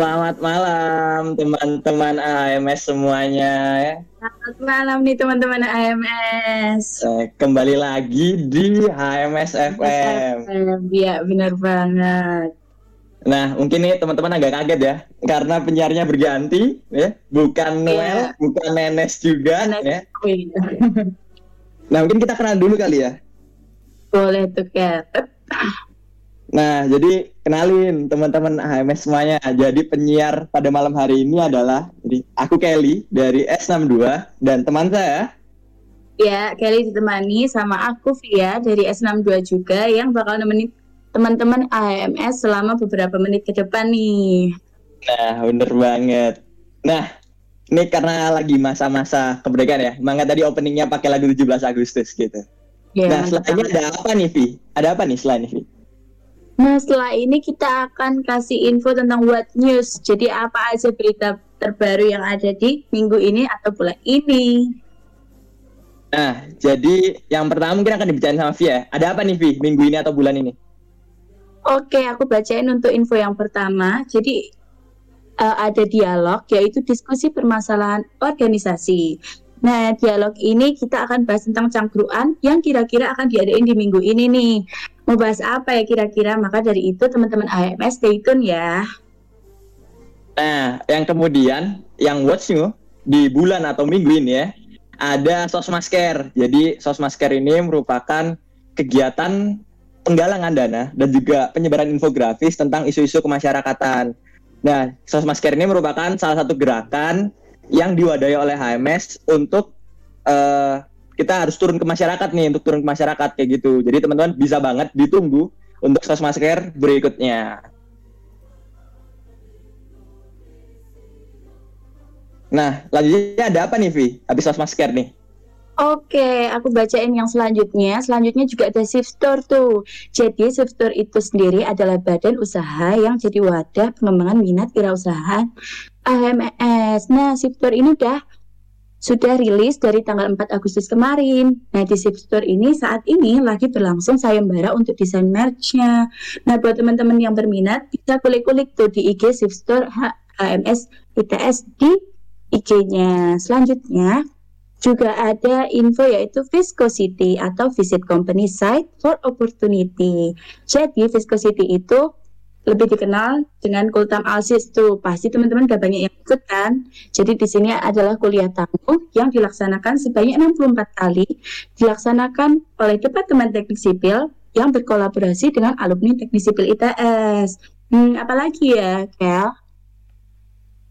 selamat malam teman-teman AMS semuanya ya. Selamat malam nih teman-teman AMS. Eh, kembali lagi di HMS FM. Iya benar banget. Nah mungkin nih teman-teman agak kaget ya karena penyiarnya berganti ya, bukan Noel, bukan Nenes juga Nenes. ya. Nah mungkin kita kenal dulu kali ya. Boleh tuh Kat. Nah, jadi kenalin teman-teman HMS semuanya. Jadi penyiar pada malam hari ini adalah jadi aku Kelly dari S62 dan teman saya Ya, Kelly ditemani sama aku Via dari S62 juga yang bakal nemenin teman-teman AMS selama beberapa menit ke depan nih. Nah, bener banget. Nah, ini karena lagi masa-masa kemerdekaan ya. Mangga tadi openingnya pakai lagu 17 Agustus gitu. Ya, nah, banget. ada apa nih, Vi? Ada apa nih selain ini, Vi? Nah, setelah ini kita akan kasih info tentang what news. Jadi apa aja berita terbaru yang ada di minggu ini atau bulan ini. Nah, jadi yang pertama mungkin akan dibicarain sama Vi ya. Ada apa nih, Vi? Minggu ini atau bulan ini? Oke, aku bacain untuk info yang pertama. Jadi eh, ada dialog, yaitu diskusi permasalahan organisasi. Nah, dialog ini kita akan bahas tentang cangkruan yang kira-kira akan diadain di minggu ini nih. Mau bahas apa ya kira-kira? Maka dari itu teman-teman AMS stay tune ya. Nah, yang kemudian yang watch new di bulan atau minggu ini ya, ada sosmasker. Jadi sosmasker ini merupakan kegiatan penggalangan dana dan juga penyebaran infografis tentang isu-isu kemasyarakatan. Nah, sosmasker ini merupakan salah satu gerakan yang diwadahi oleh HMS untuk eh, kita harus turun ke masyarakat nih untuk turun ke masyarakat kayak gitu. Jadi teman-teman bisa banget ditunggu untuk sosmasker berikutnya. Nah, lanjutnya ada apa nih, Vi? Habis sosmasker nih. Oke, aku bacain yang selanjutnya. Selanjutnya juga ada Shift Store tuh. Jadi Shift Store itu sendiri adalah badan usaha yang jadi wadah pengembangan minat wirausaha AMS. Nah, Shift Store ini udah sudah rilis dari tanggal 4 Agustus kemarin. Nah, di Shift Store ini saat ini lagi berlangsung sayembara untuk desain merch-nya. Nah, buat teman-teman yang berminat bisa kulik-kulik tuh di IG Shift Store H- AMS ITS di IG-nya. Selanjutnya, juga ada info yaitu Viscosity atau Visit Company Site for Opportunity. Jadi Viscosity itu lebih dikenal dengan Kultam Alsis tuh. Pasti teman-teman udah banyak yang ikut kan. Jadi di sini adalah kuliah tamu yang dilaksanakan sebanyak 64 kali dilaksanakan oleh Departemen Teknik Sipil yang berkolaborasi dengan alumni Teknik Sipil ITS. Hmm, apalagi ya, Kel?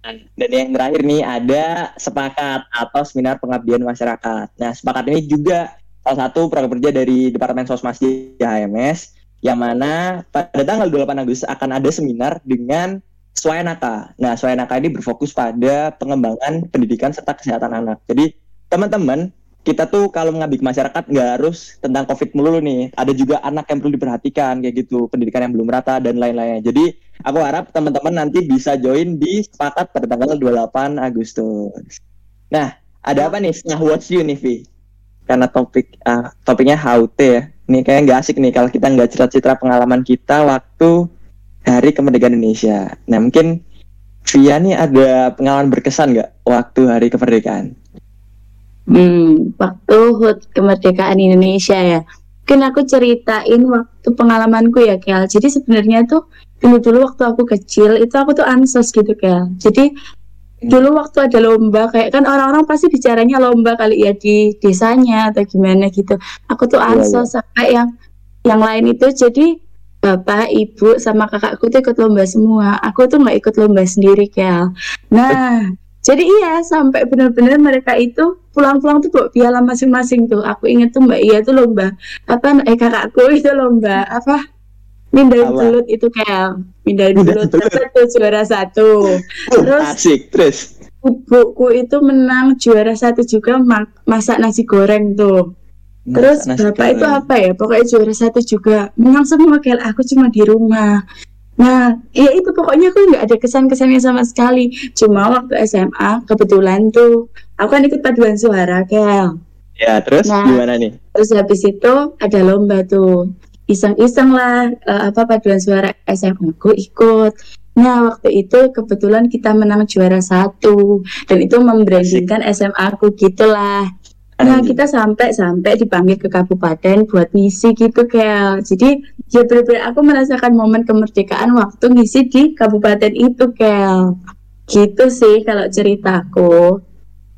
Dan yang terakhir nih ada sepakat atau seminar pengabdian masyarakat. Nah, sepakat ini juga salah satu program kerja dari Departemen Sosmas di HMS yang mana pada tanggal 28 Agustus akan ada seminar dengan Swayanaka. Nah, Swayanaka ini berfokus pada pengembangan pendidikan serta kesehatan anak. Jadi, teman-teman, kita tuh kalau mengabdi masyarakat nggak harus tentang COVID melulu nih. Ada juga anak yang perlu diperhatikan kayak gitu, pendidikan yang belum rata dan lain-lainnya. Jadi, aku harap teman-teman nanti bisa join di sepakat pada tanggal 28 Agustus. Nah, ada apa nih setelah Watch You nih, Vi? Karena topik ah, topiknya to ya. Ini kayak nggak asik nih kalau kita nggak cerita-cerita pengalaman kita waktu Hari Kemerdekaan Indonesia. Nah, mungkin Via nih ada pengalaman berkesan nggak waktu Hari Kemerdekaan? Hmm, waktu HUT kemerdekaan Indonesia ya. Mungkin aku ceritain waktu pengalamanku ya, Kel. Jadi sebenarnya tuh dulu-dulu waktu aku kecil itu aku tuh ansos gitu, Kel. Jadi dulu waktu ada lomba kayak kan orang-orang pasti bicaranya lomba kali ya di desanya atau gimana gitu. Aku tuh Iya, ansos sampai yang yang lain itu jadi bapak, ibu sama kakakku tuh ikut lomba semua. Aku tuh nggak ikut lomba sendiri, Kel. Nah, jadi iya sampai benar-benar mereka itu pulang-pulang tuh bawa piala masing-masing tuh. Aku inget tuh Mbak Iya tuh lomba apa eh kakakku itu lomba apa mindai Apa? belut itu kayak Mindai belut satu juara satu. Terus asik, terus. ibuku itu menang juara satu juga ma- masak nasi goreng tuh. Terus Nasi bapak itu goreng. apa ya? Pokoknya juara satu juga. Menang semua kayak aku cuma di rumah. Nah, ya itu pokoknya aku nggak ada kesan-kesannya sama sekali. Cuma waktu SMA kebetulan tuh aku kan ikut paduan suara Kel. Ya, terus Nah. gimana nih? Terus habis itu ada lomba tuh. Iseng-iseng lah eh, apa paduan suara SMA aku ikut. Nah, waktu itu kebetulan kita menang juara satu dan itu membrandingkan SMA aku gitulah. Nah, kita sampai-sampai dipanggil ke kabupaten buat ngisi gitu, Kel. Jadi, ya benar-benar aku merasakan momen kemerdekaan waktu ngisi di kabupaten itu, Kel. Gitu sih kalau ceritaku.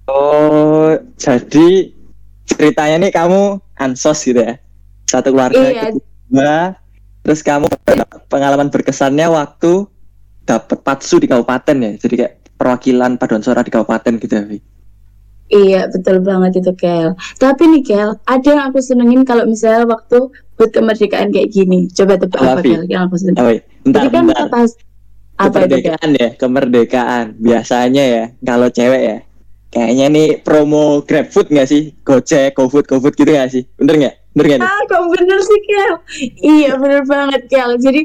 Oh, jadi ceritanya nih kamu ansos gitu ya? Satu keluarga Iya. Kedua, terus kamu pengalaman berkesannya waktu dapat patsu di kabupaten ya? Jadi kayak perwakilan paduan suara di kabupaten gitu ya? Iya, betul banget itu, Kel. Tapi nih, Kel, ada yang aku senengin kalau misalnya waktu buat kemerdekaan kayak gini. Coba tebak Apa? Kel, yang aku senengin. Oh, iya. bentar, Jadi kan bentar. kita pas apa itu, kemerdekaan ya, kemerdekaan. Biasanya ya, kalau cewek ya, kayaknya nih promo GrabFood nggak sih? Gojek, GoFood, GoFood gitu nggak sih? Bener nggak? Bener nih? Ah, kok bener sih, Kel? Iya, bener banget, Kel. Jadi,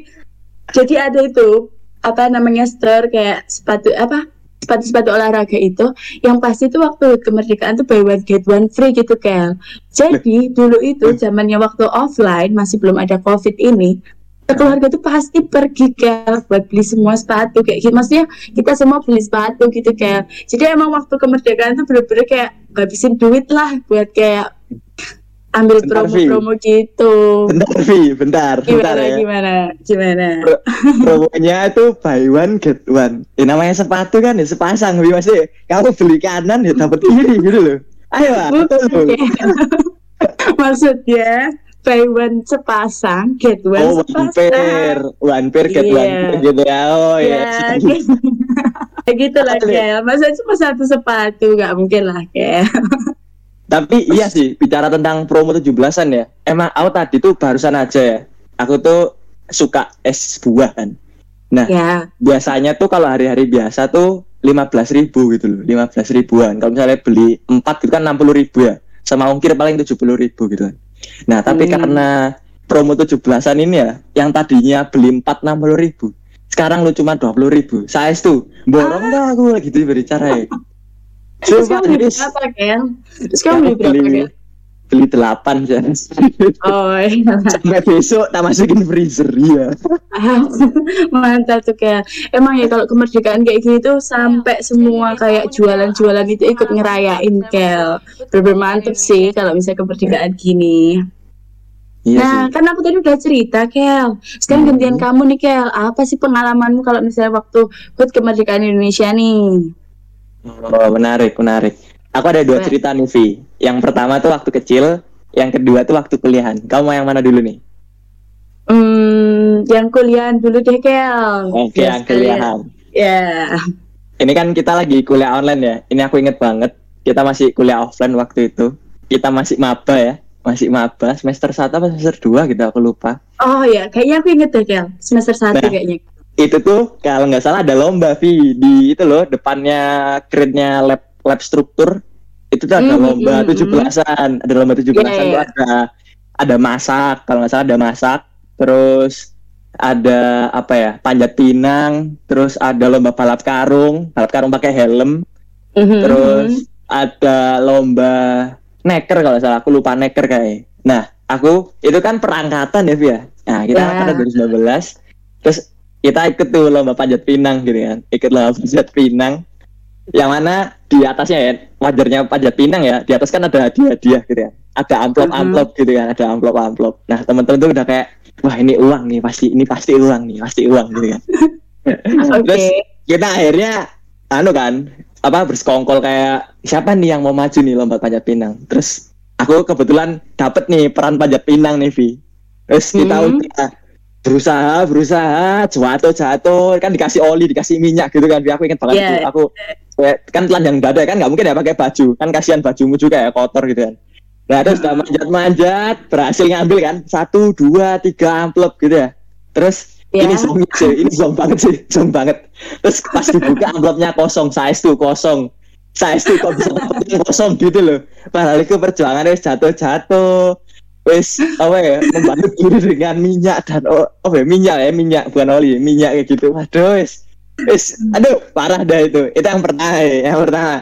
jadi ada itu apa namanya store kayak sepatu apa sepatu-sepatu olahraga itu yang pasti itu waktu kemerdekaan tuh buy one get one free gitu Kel. Jadi dulu itu zamannya waktu offline masih belum ada covid ini keluarga tuh pasti pergi Kel buat beli semua sepatu kayak gitu. Maksudnya kita semua beli sepatu gitu Kel. Jadi emang waktu kemerdekaan tuh bener-bener kayak ngabisin duit lah buat kayak ambil Bentar, promo-promo gitu. Bentar, Vi, bentar, bentar Gimana ya. gimana gimana? promonya itu buy one get one. Ya, namanya sepatu kan ya sepasang, Wi Masih kamu beli kanan ya dapat kiri gitu loh. Ayo, lah, betul. Maksudnya buy one sepasang get one Oh, one pair, sepasang. one pair get one Iya. pair gitu ya. Oh ya. Ya, kayak gitu lah ya? Masa cuma satu sepatu nggak mungkin lah Kel. Tapi iya sih, bicara tentang promo 17-an ya. Emang aku tadi tuh barusan aja ya. Aku tuh suka es buah kan. Nah, Ya, biasanya tuh kalau hari-hari biasa tuh 15.000 ribu gitu loh, 15 ribuan. Kalau misalnya beli 4 itu kan 60 ribu ya. Sama ongkir paling 70 ribu gitu kan. Nah, tapi Hmm. karena promo 17-an ini ya, yang tadinya beli 4 60 ribu, sekarang lu cuma 20 ribu. Saya tuh, borong dah aku gitu berbicara ya. terus kamu beli berapa Kel? Terus kamu beli berapa Kel? beli 8 ya. Oh iya. Sampai besok tak masukin freezer ya. Mantap tuh Kel. Emang ya kalau kemerdekaan kayak gini tuh sampai semua kayak jualan-jualan itu ikut ngerayain Kel. Bener mantep sih kalau misalnya kemerdekaan gini. Iya Nah, sih. kan aku tadi udah cerita, Kel. Sekarang Hmm. gantian kamu nih, Kel. Apa sih pengalamanmu kalau misalnya waktu HUT kemerdekaan Indonesia nih? Oh, menarik, menarik. Aku ada dua cerita nih, Vi. Yang pertama tuh waktu kecil, yang kedua tuh waktu kuliahan. Kamu mau yang mana dulu nih? Hmm, yang kuliah dulu deh, Kel. Oke, yang kuliahan. Ya. Ini kan kita lagi kuliah online ya. Ini aku inget banget. Kita masih kuliah offline waktu itu. Kita masih maba ya. Masih maba semester 1 apa semester 2 gitu aku lupa. Oh ya, kayaknya aku inget deh, Kel. Semester 1 Nah. kayaknya. Itu tuh kalau nggak salah ada lomba Vi di itu loh depannya grade-nya lab lab struktur. Itu tuh ada Hmm, lomba hmm, 17-an. Ada lomba 17-an Iya, tuh iya. ada ada masak, kalau nggak salah ada masak. Terus ada apa ya? Panjat pinang, terus ada lomba balap karung, balap karung pakai helm. Mhm, Terus ada lomba neker kalau salah, aku lupa neker kayak. Nah, aku itu kan perangkatan ya, Via. Nah, kita Ya. angkatan 2019. Terus kita ikut tuh lomba panjat pinang gitu kan. Ikut lomba panjat pinang. Yang mana di atasnya ya, wajarnya panjat pinang ya, di atas kan ada hadiah-hadiah gitu ya. Ada amplop-amplop gitu kan, ada amplop-amplop. Nah, teman-teman tuh udah kayak, wah ini uang nih, pasti ini pasti uang nih, pasti uang gitu kan. Terus kita akhirnya anu kan apa bersekongkol kayak siapa nih yang mau maju nih lomba panjat pinang terus aku kebetulan dapet nih peran panjat pinang nih Vi terus kita Hmm. udah berusaha berusaha jatuh jatuh kan dikasih oli dikasih minyak gitu kan aku inget banget Iya. itu aku kayak- kan telanjang dada kan nggak mungkin ya pakai baju kan kasihan bajumu juga ya kotor gitu kan nah terus udah manjat-manjat berhasil ngambil kan satu dua tiga amplop gitu ya terus Ya. ini zong sih, ini zong banget sih, zong banget. Terus pas dibuka amplopnya kosong, size tuh kosong. Size tuh kok bisa kosong gitu loh. Padahal itu perjuangannya jatuh-jatuh. Wis apa ya, membantu diri dengan minyak dan oh, oh ya, minyak ya, minyak bukan oli, minyak kayak gitu. Waduh, wis. Wis, aduh, parah dah itu. Itu yang pertama, ya, yang pertama.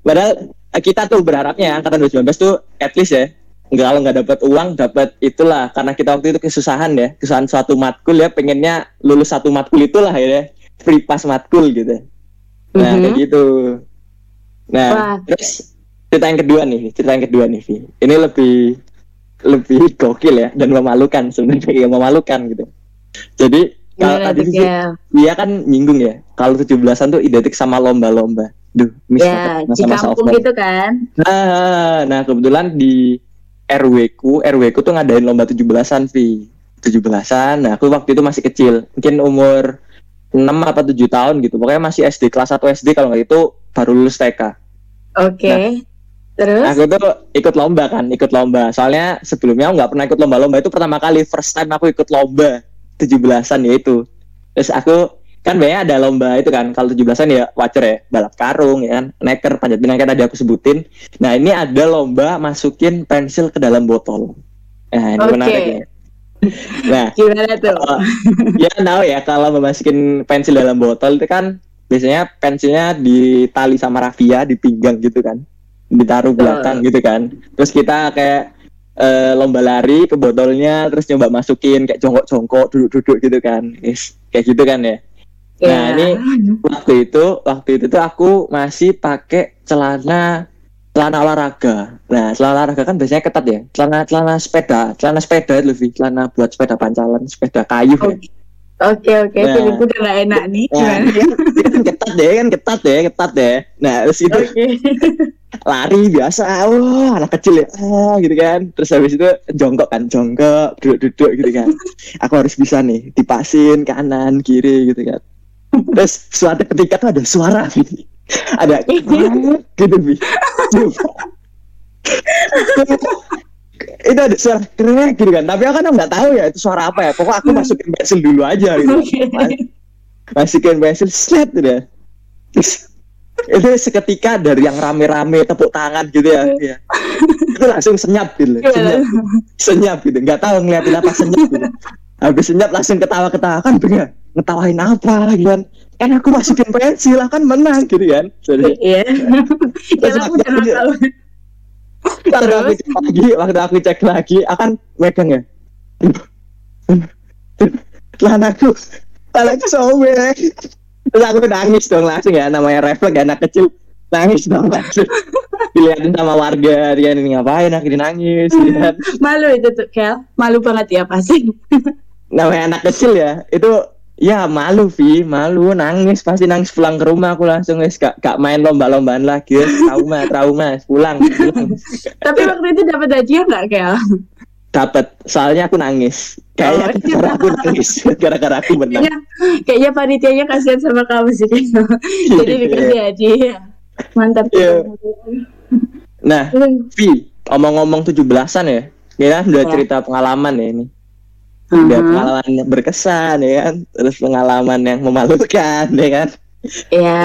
Padahal eh, kita tuh berharapnya angkatan 2019 tuh at least ya nggak kalau nggak dapat uang dapat itulah karena kita waktu itu kesusahan ya kesusahan suatu matkul ya pengennya lulus satu matkul itulah ya free pass matkul gitu nah Mhm. kayak gitu nah Wah. terus cerita yang kedua nih cerita yang kedua nih Vi. ini lebih lebih gokil ya dan memalukan sebenarnya ya memalukan gitu jadi kalau Gimana tadi sih Kel? dia kan nyinggung ya kalau 17-an tuh identik sama lomba-lomba duh Ya, banget di masa-masa kampung offline. gitu kan. Nah, nah kebetulan di RW ku, RW ku tuh ngadain lomba 17-an, Vi. 17-an. Nah, aku waktu itu masih kecil. Mungkin umur 6 apa 7 tahun gitu. Pokoknya masih SD kelas 1 SD kalau nggak itu baru lulus TK. Oke. Terus? Aku tuh ikut lomba kan, ikut lomba. Soalnya sebelumnya aku nggak pernah ikut lomba-lomba itu pertama kali first time aku ikut lomba 17-an ya itu. Terus aku kan biasanya ada lomba itu kan kalau 17-an ya wajar ya balap karung ya kan neker panjat pinang kan tadi aku sebutin nah ini ada lomba masukin pensil ke dalam botol nah ini Oke. menarik ya nah Gimana tuh? kalau ya tahu ya kalau memasukin pensil dalam botol itu kan biasanya pensilnya ditali sama rafia di pinggang gitu kan ditaruh belakang gitu kan terus kita kayak eh, lomba lari ke botolnya terus nyoba masukin kayak jongkok-jongkok duduk-duduk gitu kan Is, kayak gitu kan ya Nah, Ya. ini waktu itu waktu itu tuh aku masih pakai celana celana olahraga. Nah, celana olahraga kan biasanya ketat ya. Celana celana sepeda, celana sepeda itu lebih celana buat sepeda pancalan, sepeda kayu ya. Oke. Oke Nah. feelingku udah gak enak nih. Nah, Gimana? kan, kan ketat deh, kan ketat deh, ketat deh. Nah, terus itu Oke. Lari biasa, wah anak kecil ya, ah, gitu kan. Terus habis itu jongkok kan, jongkok, duduk-duduk gitu kan. Aku harus bisa nih, dipasin kanan, kiri gitu kan. Terus suatu ketika tuh ada suara, Vi. ada gitu, Vi. itu ada suara krek gitu kan tapi aku kan nggak tahu ya itu suara apa ya pokok aku masukin pensil dulu aja gitu. Mas- masukin pensil set udah terus itu seketika dari yang rame-rame tepuk tangan gitu ya, ya. itu langsung senyap gitu senyap, senyap gitu nggak tahu ngeliatin apa senyap gitu habis senyap langsung ketawa-ketawa kan bener ngetawain apa gitu kan kan aku masukin pensil lah kan menang gitu kan Jadi, Iya. Ya Terus aku tahu. waktu aku cek lagi waktu aku cek lagi akan megang ya celanaku celanaku sobek terus aku nangis dong langsung ya namanya refleks anak kecil nangis dong langsung dilihatin sama warga dia ini ngapain akhirnya nangis ya. Malu itu tuh, Kel. Malu banget ya pasti. namanya anak kecil ya itu ya malu Vi malu nangis pasti nangis pulang ke rumah aku langsung guys gak, gak main lomba-lombaan lagi trauma trauma pulang pulang Tapi waktu itu dapat hadiah nggak, Kel? Dapat soalnya aku nangis kayaknya Oh. gara aku nangis gara-gara aku menang Kayaknya, kayaknya panitianya kasihan sama kamu sih. Jadi dikasih hadiah. Mantap. Iya. nah Vi omong-ngomong 17-an ya kita udah Ya. cerita pengalaman ya ini udah Aha. pengalaman yang berkesan ya kan terus pengalaman yang memalukan ya kan Iya.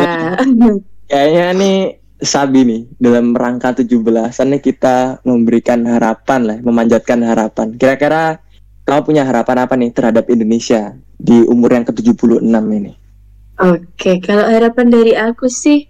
kayaknya nih Sabi nih dalam rangka 17-an nih kita memberikan harapan lah memanjatkan harapan kira-kira kamu punya harapan apa nih terhadap Indonesia di umur yang ke-76 ini Oke, kalau harapan dari aku sih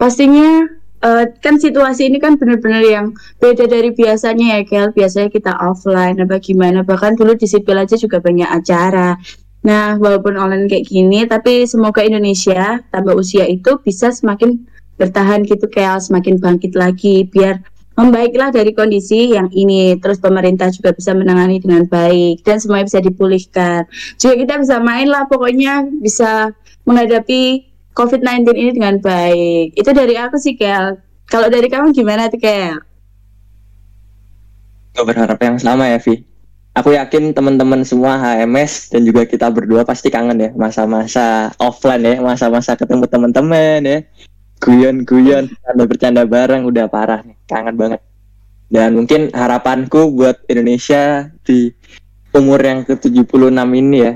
pastinya eh, kan situasi ini kan benar-benar yang beda dari biasanya ya, Kel. Biasanya kita offline apa gimana, bahkan dulu di sipil aja juga banyak acara. Nah, walaupun online kayak gini, tapi semoga Indonesia tambah usia itu bisa semakin bertahan gitu, Kel, semakin bangkit lagi biar membaiklah dari kondisi yang ini. Terus pemerintah juga bisa menangani dengan baik dan semuanya bisa dipulihkan. Juga kita bisa main lah, pokoknya bisa menghadapi COVID-19 ini dengan baik. Itu dari aku sih, Kel. Kalau dari kamu gimana tuh, Kel? Gue berharap yang sama ya Vi aku yakin teman-teman semua HMS dan juga kita berdua pasti kangen ya masa-masa offline ya masa-masa ketemu teman-teman ya guyon-guyon bercanda-bercanda bareng udah parah nih kangen banget dan mungkin harapanku buat Indonesia di umur yang ke-76 ini ya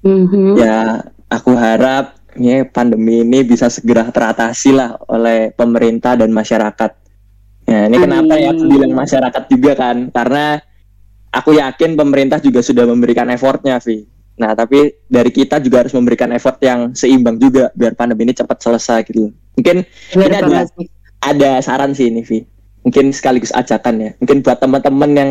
Mhm. ya aku harap ya, pandemi ini bisa segera teratasi lah oleh pemerintah dan masyarakat. Ya, ini kenapa ya aku Amin. bilang masyarakat juga kan? Karena aku yakin pemerintah juga sudah memberikan effortnya, Vi. Nah, tapi dari kita juga harus memberikan effort yang seimbang juga biar pandemi ini cepat selesai gitu. Mungkin Ini ada- ada saran sih ini, Vi. mungkin sekaligus ajakan ya. Mungkin buat teman-teman yang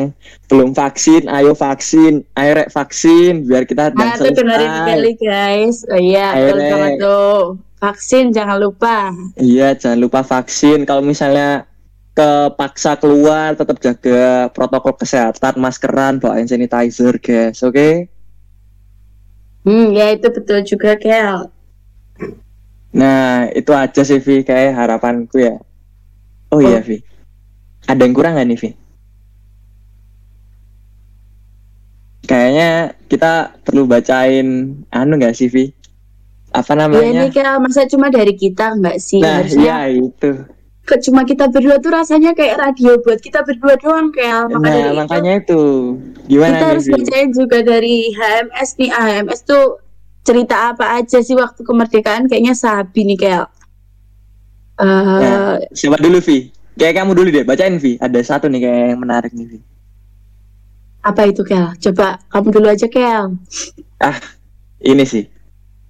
belum vaksin, ayo vaksin, ayo rek vaksin biar kita Nah, itu dengerin sekali guys. Oh iya, banget tuh. Vaksin jangan lupa. Iya, jangan lupa vaksin. Kalau misalnya kepaksa keluar, tetap jaga protokol kesehatan, maskeran, bawa hand sanitizer, guys. Oke? Hmm, ya itu betul juga, Kel. Nah, itu aja sih, Vi. Kayak harapanku ya. Oh, iya, Vi. Ada yang kurang nggak nih, Vi? Kayaknya kita perlu bacain anu nggak sih, Vi? Apa Ya namanya? ini Kel, masa cuma dari kita enggak sih? nah, Harusnya iya itu. ke- cuma kita berdua tuh rasanya kayak radio buat kita berdua doang. Maka Nah, dari itu, makanya itu. Gimana kita nih, harus bacain juga dari HMS nih. HMS tuh cerita apa aja sih waktu kemerdekaan? Kayaknya sabi nih, Kel. Eh, Nah. Siapa dulu, Vi? Kayak kamu dulu deh, bacain, Vi. Ada satu nih kayak yang menarik nih, Vi. apa itu, Kel? Coba kamu dulu aja, Kel. Ini sih.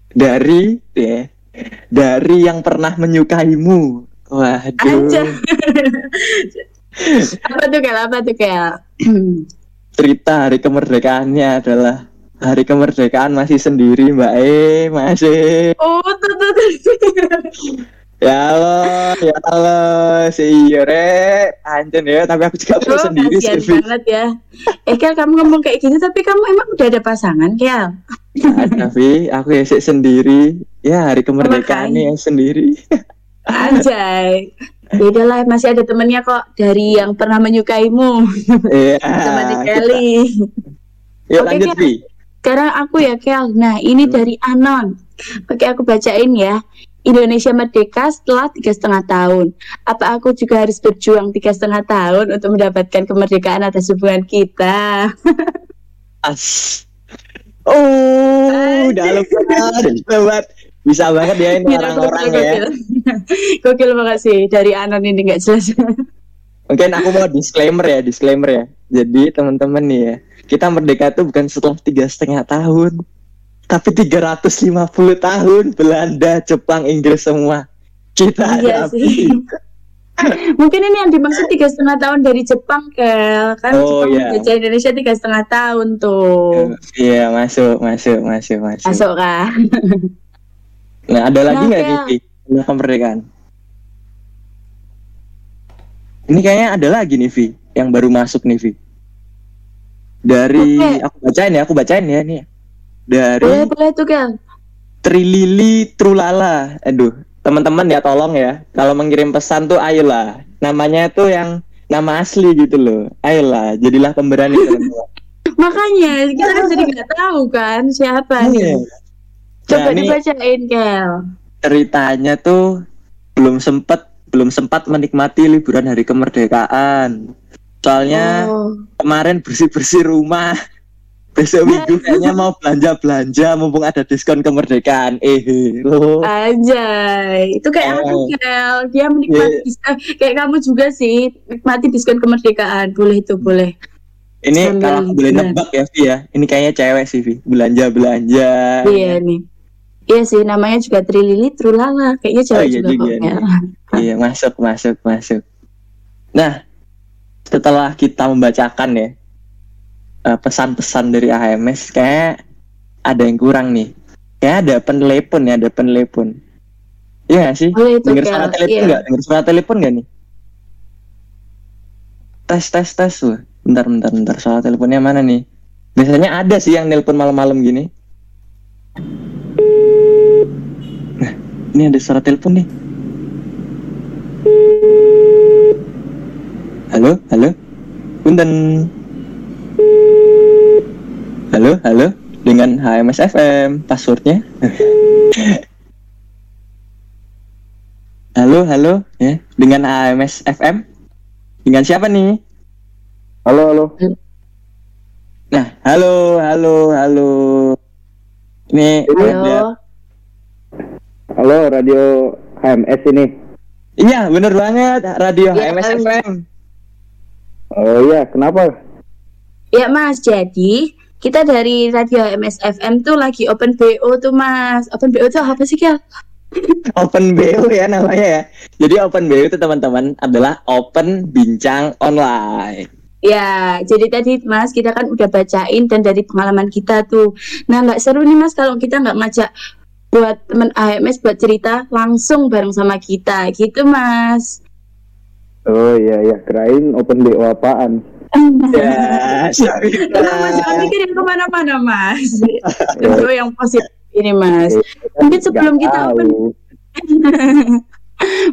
Dari, ya, dari yang pernah menyukaimu. Waduh. Aja. apa tuh, Kel? Apa tuh, Kel? Cerita hari kemerdekaannya adalah hari kemerdekaan masih sendiri, Mbak E, masih. oh, tuh, tuh, tuh. Ya Allah, ya Allah, si iya re, anjen ya, tapi aku juga perlu Oh, sendiri sih, banget ya. Eh, Kel, kamu ngomong kayak gitu, tapi kamu emang udah ada pasangan, Kel? Vi, aku ya sih sendiri. Ya, hari kemerdekaan nih yang sendiri. Anjay. Ya udahlah, masih ada temennya kok dari yang pernah menyukaimu. Iya. Teman kita- Kelly. Yuk Oke, lanjut, Kel. Sekarang aku ya, Kel. Nah, ini Hmm. dari Anon. Oke, aku bacain ya. Indonesia merdeka setelah tiga setengah tahun. Apa aku juga harus berjuang tiga setengah tahun untuk mendapatkan kemerdekaan atas hubungan kita? As. Oh, dalam banget. Bisa banget ya ini orang-orang ya. gokil. Gokil banget sih dari Anon ini nggak jelas. Mungkin aku mau disclaimer ya, disclaimer ya. Jadi teman-teman nih ya, kita merdeka itu bukan setelah tiga setengah tahun, tapi 350 tahun Belanda, Jepang, Inggris semua. Kita Iya sih. Mungkin ini yang dimaksud tiga setengah tahun dari Jepang, Kel. Kan Oh, Jepang iya. menjajah Indonesia tiga setengah tahun tuh. Iya masuk, masuk, masuk, masuk. Masuk kan? Nah ada lagi Nah, nggak nih Vi, tentang kemerdekaan? Ini kayaknya ada lagi nih Vi, yang baru masuk nih Vi. Dari Oke. aku bacain ya, aku bacain ya nih. Dari Boleh, boleh tuh, Kel. Trilili Trulala. Aduh, teman-teman ya tolong ya. Kalau mengirim pesan tuh ayolah. Namanya tuh yang nama asli gitu loh. Ayolah, jadilah pemberani. Makanya kita kan jadi nggak tahu kan siapa Iya. nih. Coba Nah, dibacain, Kel. ceritanya tuh belum sempat belum sempat menikmati liburan hari kemerdekaan. Soalnya Oh. kemarin bersih-bersih rumah. Besok minggu kayaknya mau belanja-belanja mumpung ada diskon kemerdekaan. Eh, loh. Anjay, itu kayak aku Oh. Kel. Dia menikmati Iya. dis- eh, kayak kamu juga sih, nikmati diskon kemerdekaan. Boleh itu, boleh. Ini sambil kalau aku boleh nebak ya, Vi ya. Ini kayaknya cewek sih, Vi. Belanja-belanja. Iya nih. Iya sih, namanya juga Trilili Trulala. Kayaknya cewek Oh, iya juga juga. Iya, masuk, masuk, masuk. Nah, setelah kita membacakan ya eh, pesan-pesan dari AHMS, kayak ada yang kurang nih. Kayak ada penelepon ya, ada penelepon. Iya nggak sih? Boleh itu, Dengar suara telepon Iya. nggak? Dengar suara telepon nggak nih? Tes, tes, tes. Wah, bentar, bentar, bentar. Suara teleponnya mana nih? Biasanya ada sih yang nelpon malam-malam gini. Nah, ini ada suara telepon nih. Halo, halo. Punten. Halo, halo. Dengan HMS FM, passwordnya. halo, halo. Ya, dengan HMS FM. Dengan siapa nih? Halo, halo. Nah, halo, halo, halo. Ini ada. Halo. Halo, radio HMS ini. Iya, bener banget. Radio Iya, HMS halo. FM. Oh iya, kenapa? Ya Mas, jadi kita dari Radio MSFM tuh lagi open BO tuh Mas. Open BO tuh apa sih Kel? Open BO ya namanya ya. Jadi Open BO itu teman-teman adalah Open Bincang Online. Ya, jadi tadi Mas kita kan udah bacain dan dari pengalaman kita tuh. Nah nggak seru nih Mas kalau kita nggak ngajak buat teman AMS buat cerita langsung bareng sama kita gitu Mas. Oh iya iya, kirain open BO apaan? Ya, Tenang Mas, jangan mikir yang ke mana-mana Mas. Itu yang positif ini Mas. Mungkin sebelum kita open.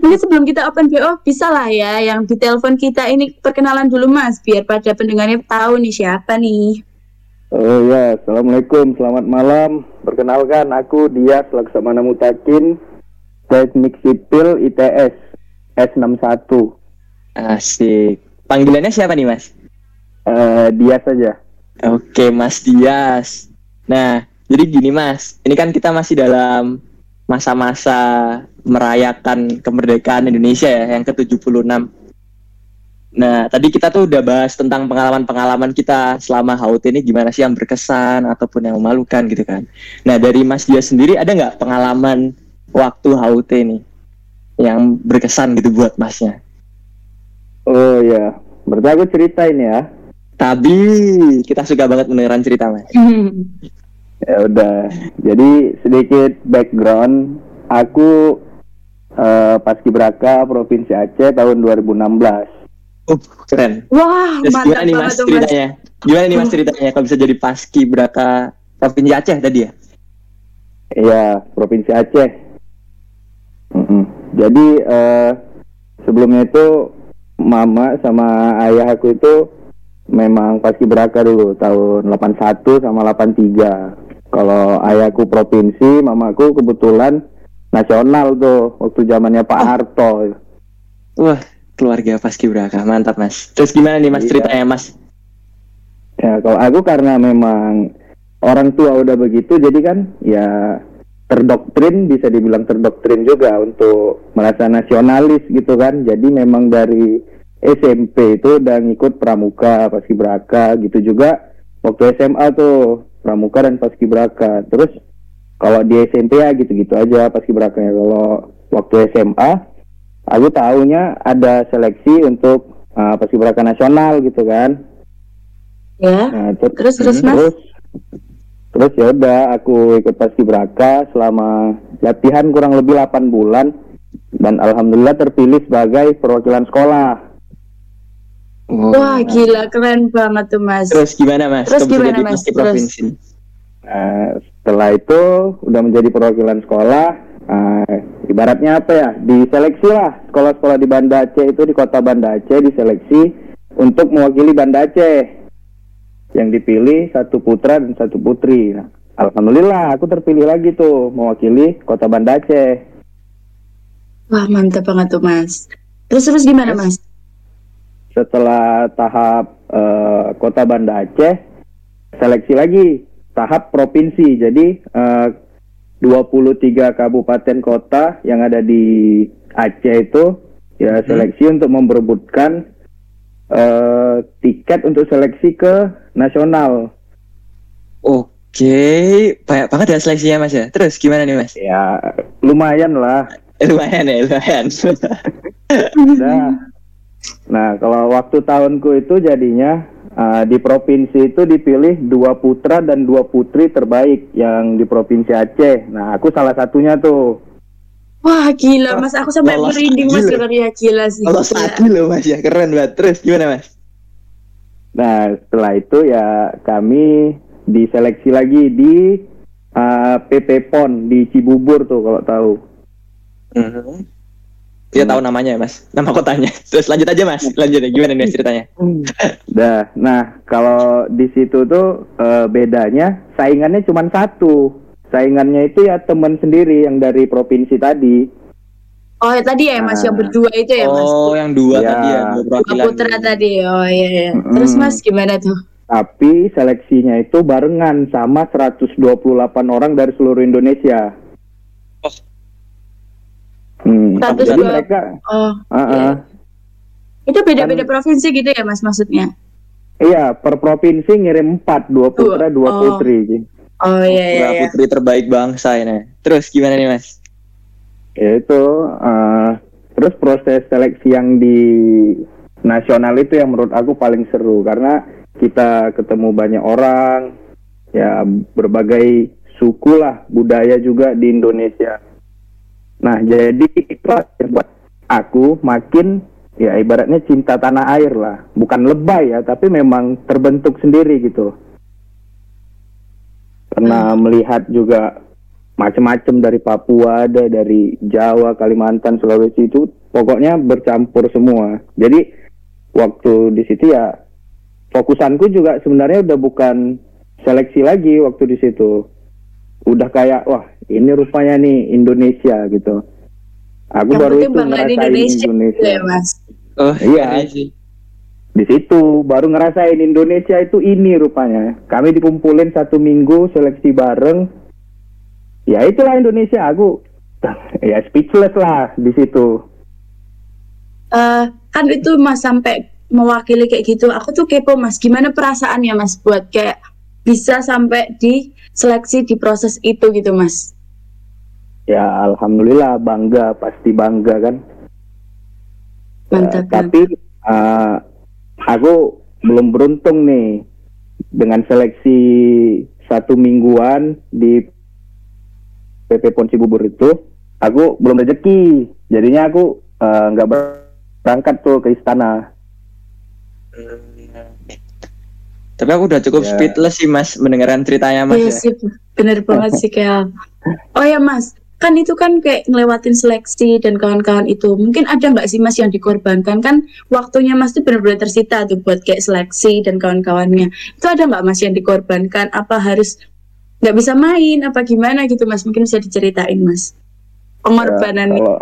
Mungkin sebelum kita open BO bisa lah ya yang di telepon kita ini perkenalan dulu Mas biar pada pendengarnya tahu nih siapa nih. Oh iya, Assalamualaikum, selamat malam. Perkenalkan, aku Dias Laksamana Mutakin, Teknik Sipil ITS S61. Asik. Panggilannya siapa nih Mas? Eh Dias saja. Oke Mas Dias. Nah, jadi gini Mas, ini kan kita masih dalam masa-masa merayakan kemerdekaan Indonesia ya, yang ke-76. Nah, tadi kita tuh udah bahas tentang pengalaman-pengalaman kita selama HUT ini gimana sih yang berkesan ataupun yang memalukan gitu kan. Nah, dari Mas Dias sendiri ada nggak pengalaman waktu HUT ini yang berkesan gitu buat Masnya? Oh iya, berarti aku ceritain ya. Tapi kita suka banget mendengarkan cerita Mas. Ya udah. Jadi sedikit background, aku eh, paskibraka Provinsi Aceh tahun 2016. Uh, keren. Wah, Terus mantap gimana nih mas banget tuh Mas. ceritanya? Gimana nih mas ceritanya kalau bisa jadi paski beraka Provinsi Aceh tadi ya? Iya, Provinsi Aceh. Mm-mm. Jadi eh, sebelumnya itu mama sama ayah aku itu memang paskibraka dulu tahun 81 sama 83. Kalau ayahku provinsi, mamaku kebetulan nasional tuh waktu zamannya Pak Harto. Wah keluarga paski beraka mantap mas. Terus gimana nih mas Iya. ceritanya mas? Ya kalau aku karena memang orang tua udah begitu, jadi kan ya terdoktrin bisa dibilang terdoktrin juga untuk merasa nasionalis gitu kan. Jadi memang dari SMP itu udah ngikut pramuka, paskibraka gitu juga. Waktu SMA tuh pramuka dan paskibraka. Terus kalau di SMP ya gitu-gitu aja paskibrakanya. Kalau waktu SMA aku tahunya ada seleksi untuk uh, paskibraka nasional gitu kan. Ya. Nah, ter- Terus terus Mas. terus terus ya udah aku ikut paskibraka selama latihan kurang lebih 8 bulan dan alhamdulillah terpilih sebagai perwakilan sekolah. Wah, gila keren banget tuh Mas. Terus gimana mas? Terus gimana, Mas? Terus? provinsi? Nah, setelah itu udah menjadi perwakilan sekolah. Nah, ibaratnya apa ya? Diseleksi lah sekolah-sekolah di Banda Aceh itu di kota Banda Aceh diseleksi untuk mewakili Banda Aceh. Yang dipilih satu putra dan satu putri. Nah, alhamdulillah aku terpilih lagi tuh mewakili kota Banda Aceh. Wah, mantap banget tuh Mas. Terus terus gimana Mas? setelah tahap eh, kota Banda Aceh seleksi lagi tahap provinsi jadi eh, 23 kabupaten kota yang ada di Aceh itu ya seleksi untuk memperebutkan eh, tiket untuk seleksi ke nasional Oke, banyak banget ya seleksinya mas ya. Terus gimana nih mas? ya lumayan lah lumayan ya, lumayan. Nah, nah kalau waktu tahunku itu jadinya uh, di provinsi itu dipilih dua putra dan dua putri terbaik yang di provinsi Aceh. Nah, aku salah satunya tuh. Wah, gila Mas. Aku sampai Lolos merinding Mas lagi dengarnya gila sih. Kalau Gila. satu loh mas ya, keren banget. Terus gimana mas? Nah, setelah itu ya kami diseleksi lagi di uh, PP PON di Cibubur tuh kalau tahu. Mhm. Dia tahu namanya ya mas, nama kotanya. Terus lanjut aja mas, lanjut ya. Gimana nih ceritanya? Dah, nah kalau di situ tuh eh, bedanya saingannya cuma satu. Saingannya itu ya teman sendiri yang dari provinsi tadi. Oh, ya, tadi ya Mas Nah. yang berdua itu ya Mas. Oh, yang dua Ya. tadi ya, dua Dua putra tadi. Oh iya iya. Mm-mm. Terus Mas gimana tuh? Tapi seleksinya itu barengan sama 128 orang dari seluruh Indonesia. Oh. Hmm, 128. jadi mereka, Oh, ah, iya. ah. itu beda-beda provinsi gitu ya Mas maksudnya? iya per provinsi ngirim empat, dua putra, dua Oh. putri. Oh iya iya. Putra iya. putri terbaik bangsa ini. Terus gimana nih mas? Ya itu uh, terus proses seleksi yang di nasional itu yang menurut aku paling seru karena kita ketemu banyak orang ya berbagai suku lah budaya juga di Indonesia. Nah jadi itu yang buat aku makin ya ibaratnya cinta tanah air lah bukan lebay ya tapi memang terbentuk sendiri gitu pernah melihat juga macam-macam dari Papua ada dari Jawa Kalimantan Sulawesi itu pokoknya bercampur semua. Jadi waktu di situ ya fokusanku juga sebenarnya udah bukan seleksi lagi waktu di situ. Udah kayak wah ini rupanya nih Indonesia gitu. Aku Yang baru itu ngerasain Indonesia, Indonesia, ya mas. Oh Iya. sih. Di situ baru ngerasain Indonesia itu ini rupanya. Kami dikumpulin satu minggu seleksi bareng. Ya itulah Indonesia aku ya speechless lah di situ. Eh, kan itu mas sampai mewakili kayak gitu. Aku tuh kepo mas. Gimana perasaannya mas buat kayak bisa sampai di seleksi di proses itu gitu mas? Ya alhamdulillah bangga. Pasti bangga kan? Mantap Eh, tapi eh, aku belum beruntung nih dengan seleksi satu mingguan di PP Pon Cibubur itu aku belum rezeki jadinya aku eh, nggak berangkat tuh ke istana Tapi aku udah cukup Ya. speedless sih mas mendengarkan ceritanya mas Iya ya. sih, bener banget sih Kel. Oh ya Mas, kan itu kan kayak ngelewatin seleksi dan kawan-kawan itu. Mungkin ada nggak sih Mas yang dikorbankan kan waktunya Mas tuh benar-benar tersita tuh buat kayak seleksi dan kawan-kawannya. Itu ada nggak Mas yang dikorbankan? Apa harus nggak bisa main? Apa gimana gitu Mas? Mungkin bisa diceritain Mas. Pengorbanan Ya, kalau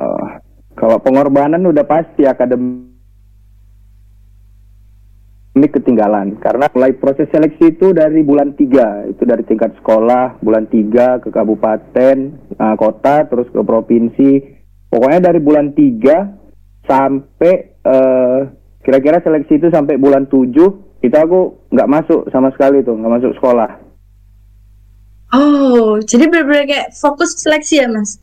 kalau pengorbanan udah pasti akademik ketinggalan karena mulai proses seleksi itu dari bulan 3 itu dari tingkat sekolah bulan 3 ke kabupaten eh, kota terus ke provinsi pokoknya dari bulan 3 sampai eh, kira-kira seleksi itu sampai bulan 7 itu aku nggak masuk sama sekali tuh nggak masuk sekolah Oh, jadi benar-benar kayak fokus seleksi ya Mas.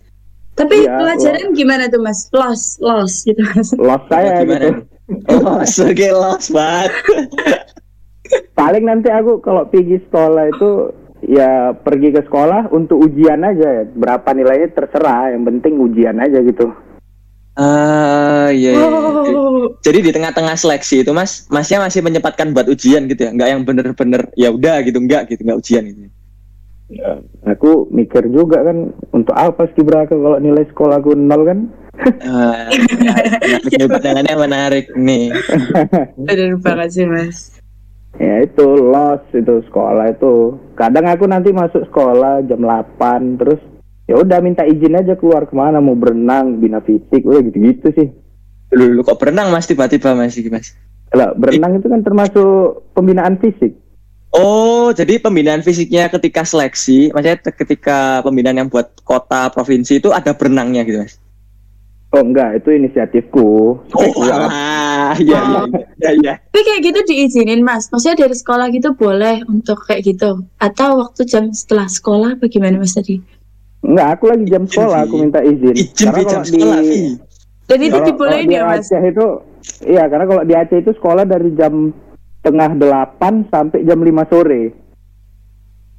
Tapi Iya, pelajaran gimana tuh Mas? Loss, loss gitu Mas. lost saya Gimana gitu? Oh, sege lost banget. paling nanti aku kalau pergi sekolah itu ya pergi ke sekolah untuk ujian aja berapa nilainya terserah yang penting ujian aja gitu Ah, iya. iya, iya. Oh, Jadi di tengah-tengah seleksi itu mas, masnya masih menyempatkan buat ujian gitu ya, nggak yang bener-bener ya udah gitu, nggak gitu, nggak ujian gitu. aku mikir juga kan untuk apa sih beraka kalau nilai sekolah aku nol kan Ah, menarik, pandangannya menarik nih. bener banget sih Mas. ya itu loss itu sekolah itu kadang aku nanti masuk sekolah jam 8 terus ya udah minta izin aja keluar ke mana mau berenang bina fisik udah gitu-gitu sih Lu, lu kok berenang mas tiba-tiba mas, mas? kalau berenang itu kan termasuk pembinaan fisik Oh, jadi pembinaan fisiknya ketika seleksi, maksudnya ketika pembinaan yang buat kota provinsi itu ada berenangnya gitu mas? Oh enggak itu inisiatifku Oh, alah, ya, ya, ya, ya. Tapi kayak gitu diizinin Mas. Maksudnya dari sekolah gitu boleh untuk kayak gitu. Atau waktu jam setelah sekolah bagaimana Mas tadi? Enggak, aku lagi jam sekolah, aku minta izin. Izin Karena di jam sekolah, di, Vi. Dan itu kalau- dibolehin kalau ya di Mas? Aceh itu, iya karena kalau di Aceh itu sekolah dari jam tengah delapan sampai jam 5 sore.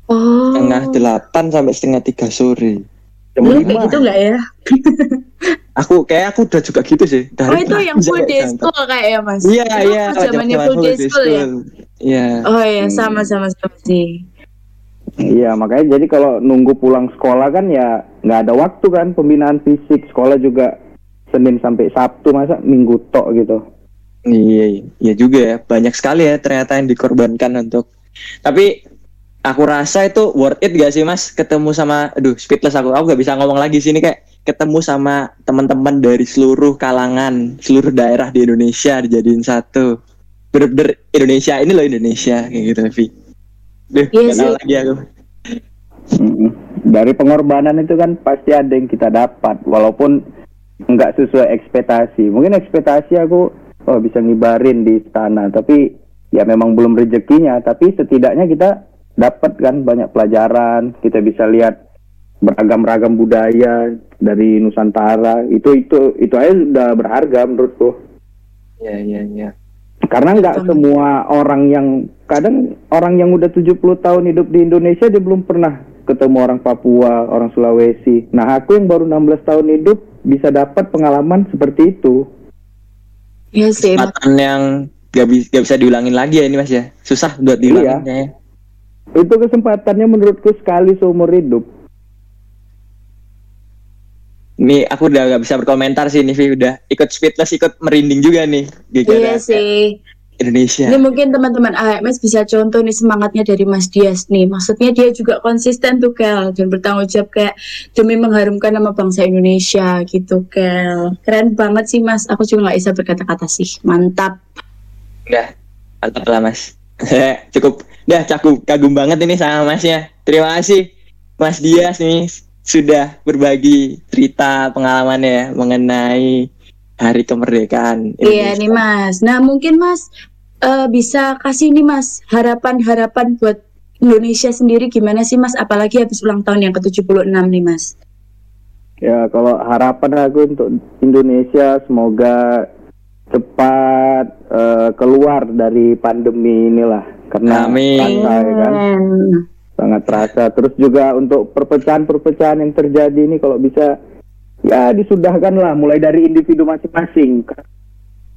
Oh. Tengah delapan sampai setengah tiga sore. Jam Lu 5. kayak gitu nggak ya? Aku kayak aku udah juga gitu sih. Dari Oh itu yang full day school kayak ya Mas? Iya iya. zamannya zaman full day school ya? Iya. Oh iya Hmm. sama-sama sama sih. Iya, makanya jadi kalau nunggu pulang sekolah kan ya nggak ada waktu kan pembinaan fisik. Sekolah juga Senin sampai Sabtu masa Minggu tok gitu. Iya, iya juga ya. Banyak sekali ya ternyata yang dikorbankan untuk. Tapi aku rasa itu worth it gak sih mas? Ketemu sama, aduh speedless aku. Aku gak bisa ngomong lagi sini kayak ketemu sama teman-teman dari seluruh kalangan, seluruh daerah di Indonesia dijadiin satu. Bener-bener Indonesia ini loh Indonesia kayak gitu, Vi. Duh, Iya gak tahu sih. lagi aku. Dari pengorbanan itu kan pasti ada yang kita dapat, walaupun nggak sesuai ekspektasi. Mungkin ekspektasi aku oh bisa ngibarin di istana, tapi ya memang belum rezekinya. Tapi setidaknya kita dapat kan banyak pelajaran, kita bisa lihat beragam-ragam budaya dari Nusantara itu itu itu aja udah berharga menurutku Iya iya iya. karena nggak semua orang yang kadang orang yang udah 70 tahun hidup di Indonesia dia belum pernah ketemu orang Papua, orang Sulawesi. Nah, aku yang baru 16 tahun hidup bisa dapat pengalaman seperti itu. Iya sih. Mas. Kesempatan yang gak, bi- gak bisa diulangin lagi ya ini mas ya. Susah buat diulangin kayaknya. Itu kesempatannya menurutku sekali seumur hidup. Ini aku udah gak bisa berkomentar sih nih Vi udah ikut speechless ikut merinding juga nih Iya sih. Indonesia. Ini mungkin teman-teman AMS bisa contoh nih semangatnya dari Mas Dias nih. Maksudnya dia juga konsisten tuh Kel dan bertanggung jawab kayak demi mengharumkan nama bangsa Indonesia gitu Kel. Keren banget sih Mas. Aku juga nggak bisa berkata-kata sih. Mantap. Udah mantap lah mas. Cukup. Udah cakup kagum banget ini sama masnya. Terima kasih Mas Dias nih sudah berbagi cerita pengalamannya mengenai hari kemerdekaan. Iya nih Mas. Nah mungkin Mas eh, bisa kasih nih Mas harapan-harapan buat Indonesia sendiri gimana sih Mas? Apalagi habis ulang tahun yang ke-76 nih Mas. Ya, kalau harapan aku untuk Indonesia semoga cepat eh, keluar dari pandemi inilah karena Amin. ya kan. Sangat terasa. Terus juga untuk perpecahan-perpecahan yang terjadi ini kalau bisa ya disudahkan lah mulai dari individu masing-masing.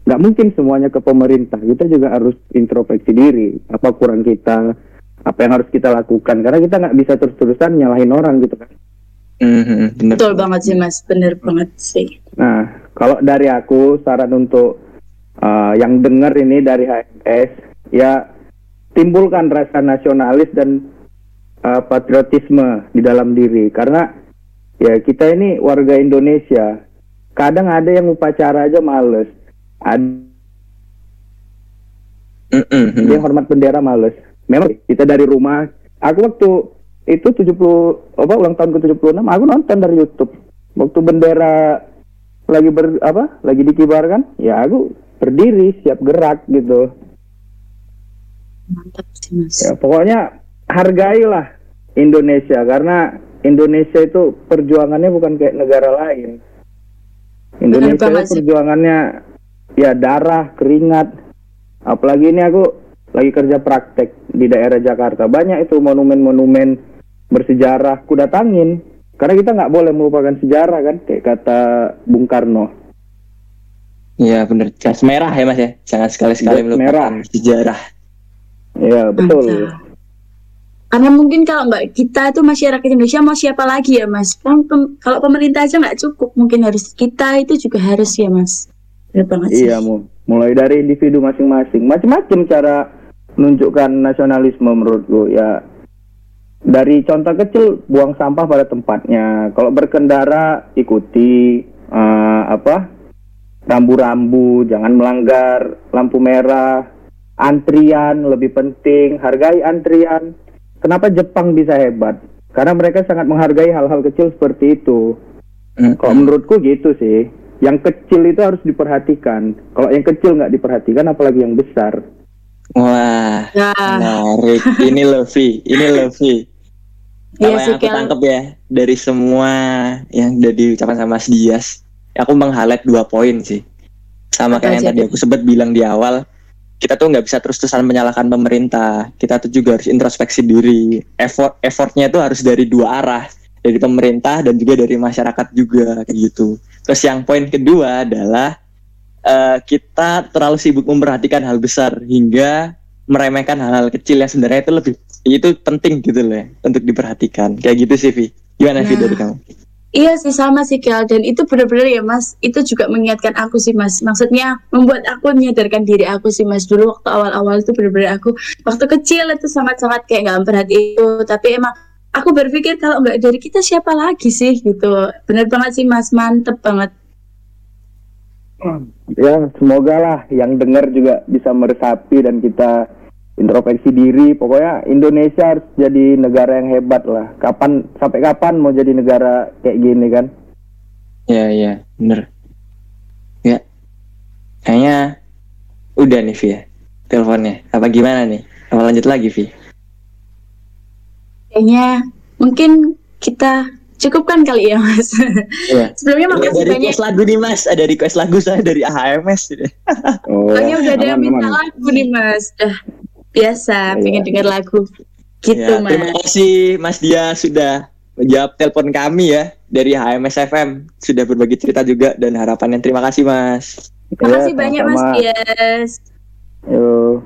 Nggak mungkin semuanya ke pemerintah. Kita juga harus introspeksi diri. Apa kurang kita? Apa yang harus kita lakukan? Karena kita nggak bisa terus-terusan nyalahin orang gitu kan. Mhm, bener. Betul banget sih Mas. Bener banget sih. Nah, kalau dari aku saran untuk uh, yang dengar ini dari HMS ya timbulkan rasa nasionalis dan uh, patriotisme di dalam diri karena ya kita ini warga Indonesia. Kadang ada yang upacara aja males. Ada yang hormat bendera males. Memang kita dari rumah. Aku waktu itu 70 apa ulang tahun ke-76 aku nonton dari YouTube. Waktu bendera lagi ber apa? Lagi dikibarkan, ya aku berdiri siap gerak gitu. Mantap sih Mas. Ya pokoknya hargailah Indonesia karena Indonesia itu perjuangannya bukan kayak negara lain. Indonesia itu perjuangannya ya darah, keringat. Apalagi ini aku lagi kerja praktek di daerah Jakarta. Banyak itu monumen-monumen bersejarah ku datangin. Karena kita nggak boleh melupakan sejarah kan, kayak kata Bung Karno. Iya bener. Gas merah ya mas ya. Jangan sekali-sekali melupakan sejarah. Ya betul. Mantap. Karena mungkin kalau nggak kita itu masyarakat Indonesia mau siapa lagi ya Mas? Kan pem- kalau pemerintah aja nggak cukup, mungkin harus kita itu juga harus ya Mas. Iya, mu. mulai dari individu masing-masing. Macam-macam cara menunjukkan nasionalisme menurutku. Ya, dari contoh kecil buang sampah pada tempatnya. Kalau berkendara ikuti eh, apa rambu-rambu, jangan melanggar lampu merah. Antrian lebih penting, hargai antrian. Kenapa Jepang bisa hebat? Karena mereka sangat menghargai hal-hal kecil seperti itu. Mhm. Kalau menurutku gitu sih. Yang kecil itu harus diperhatikan. Kalau yang kecil nggak diperhatikan, apalagi yang besar. Wah, Ya, menarik. ini loh Vi, ini loh Vi. iya Kalau sih yang aku tangkep ya dari semua yang udah diucapkan sama Mas Dias, aku meng-highlight dua poin sih. Sama kayak yang tadi aku sempat bilang di awal, kita tuh nggak bisa terus-terusan menyalahkan pemerintah. Kita tuh juga harus introspeksi diri. Effort effortnya tuh harus dari dua arah, dari pemerintah dan juga dari masyarakat juga kayak gitu. Terus yang poin kedua adalah eh, kita terlalu sibuk memperhatikan hal besar hingga meremehkan hal-hal kecil yang sebenarnya itu lebih itu penting gitu loh ya, untuk diperhatikan kayak gitu sih Vi gimana Vi Nah. dari kamu Iya sih sama sih Kel. Dan itu benar-benar ya Mas itu juga mengingatkan aku sih Mas. Maksudnya membuat aku menyadarkan diri aku sih Mas. Dulu waktu awal-awal itu benar-benar aku waktu kecil itu sangat-sangat kayak nggak memperhati itu. Tapi emang aku berpikir kalau nggak dari kita siapa lagi sih gitu. Benar banget sih Mas. Mantep banget. Ya, semoga lah yang dengar juga bisa meresapi dan kita introspeksi diri. Pokoknya Indonesia harus jadi negara yang hebat lah. Kapan sampai kapan mau jadi negara kayak gini kan? ya ya bener ya kayaknya udah nih Vi ya teleponnya apa gimana nih apa lanjut lagi Vi kayaknya mungkin kita Cukup kan kali ya Mas? Iya. Sebelumnya makasih ada banyak. request lagu nih mas, ada request lagu saya dari AHMS. Oh, udah ada aman, minta aman. lagu nih Mas. Dah biasa Iya. pengen dengar lagu. Gitu Ya, terima Mas. kasih Mas Dia sudah menjawab telepon kami ya dari HMS FM sudah berbagi cerita juga dan harapannya terima kasih Mas. Terima kasih Iya, banyak Mas sama-sama. Dias. Yo.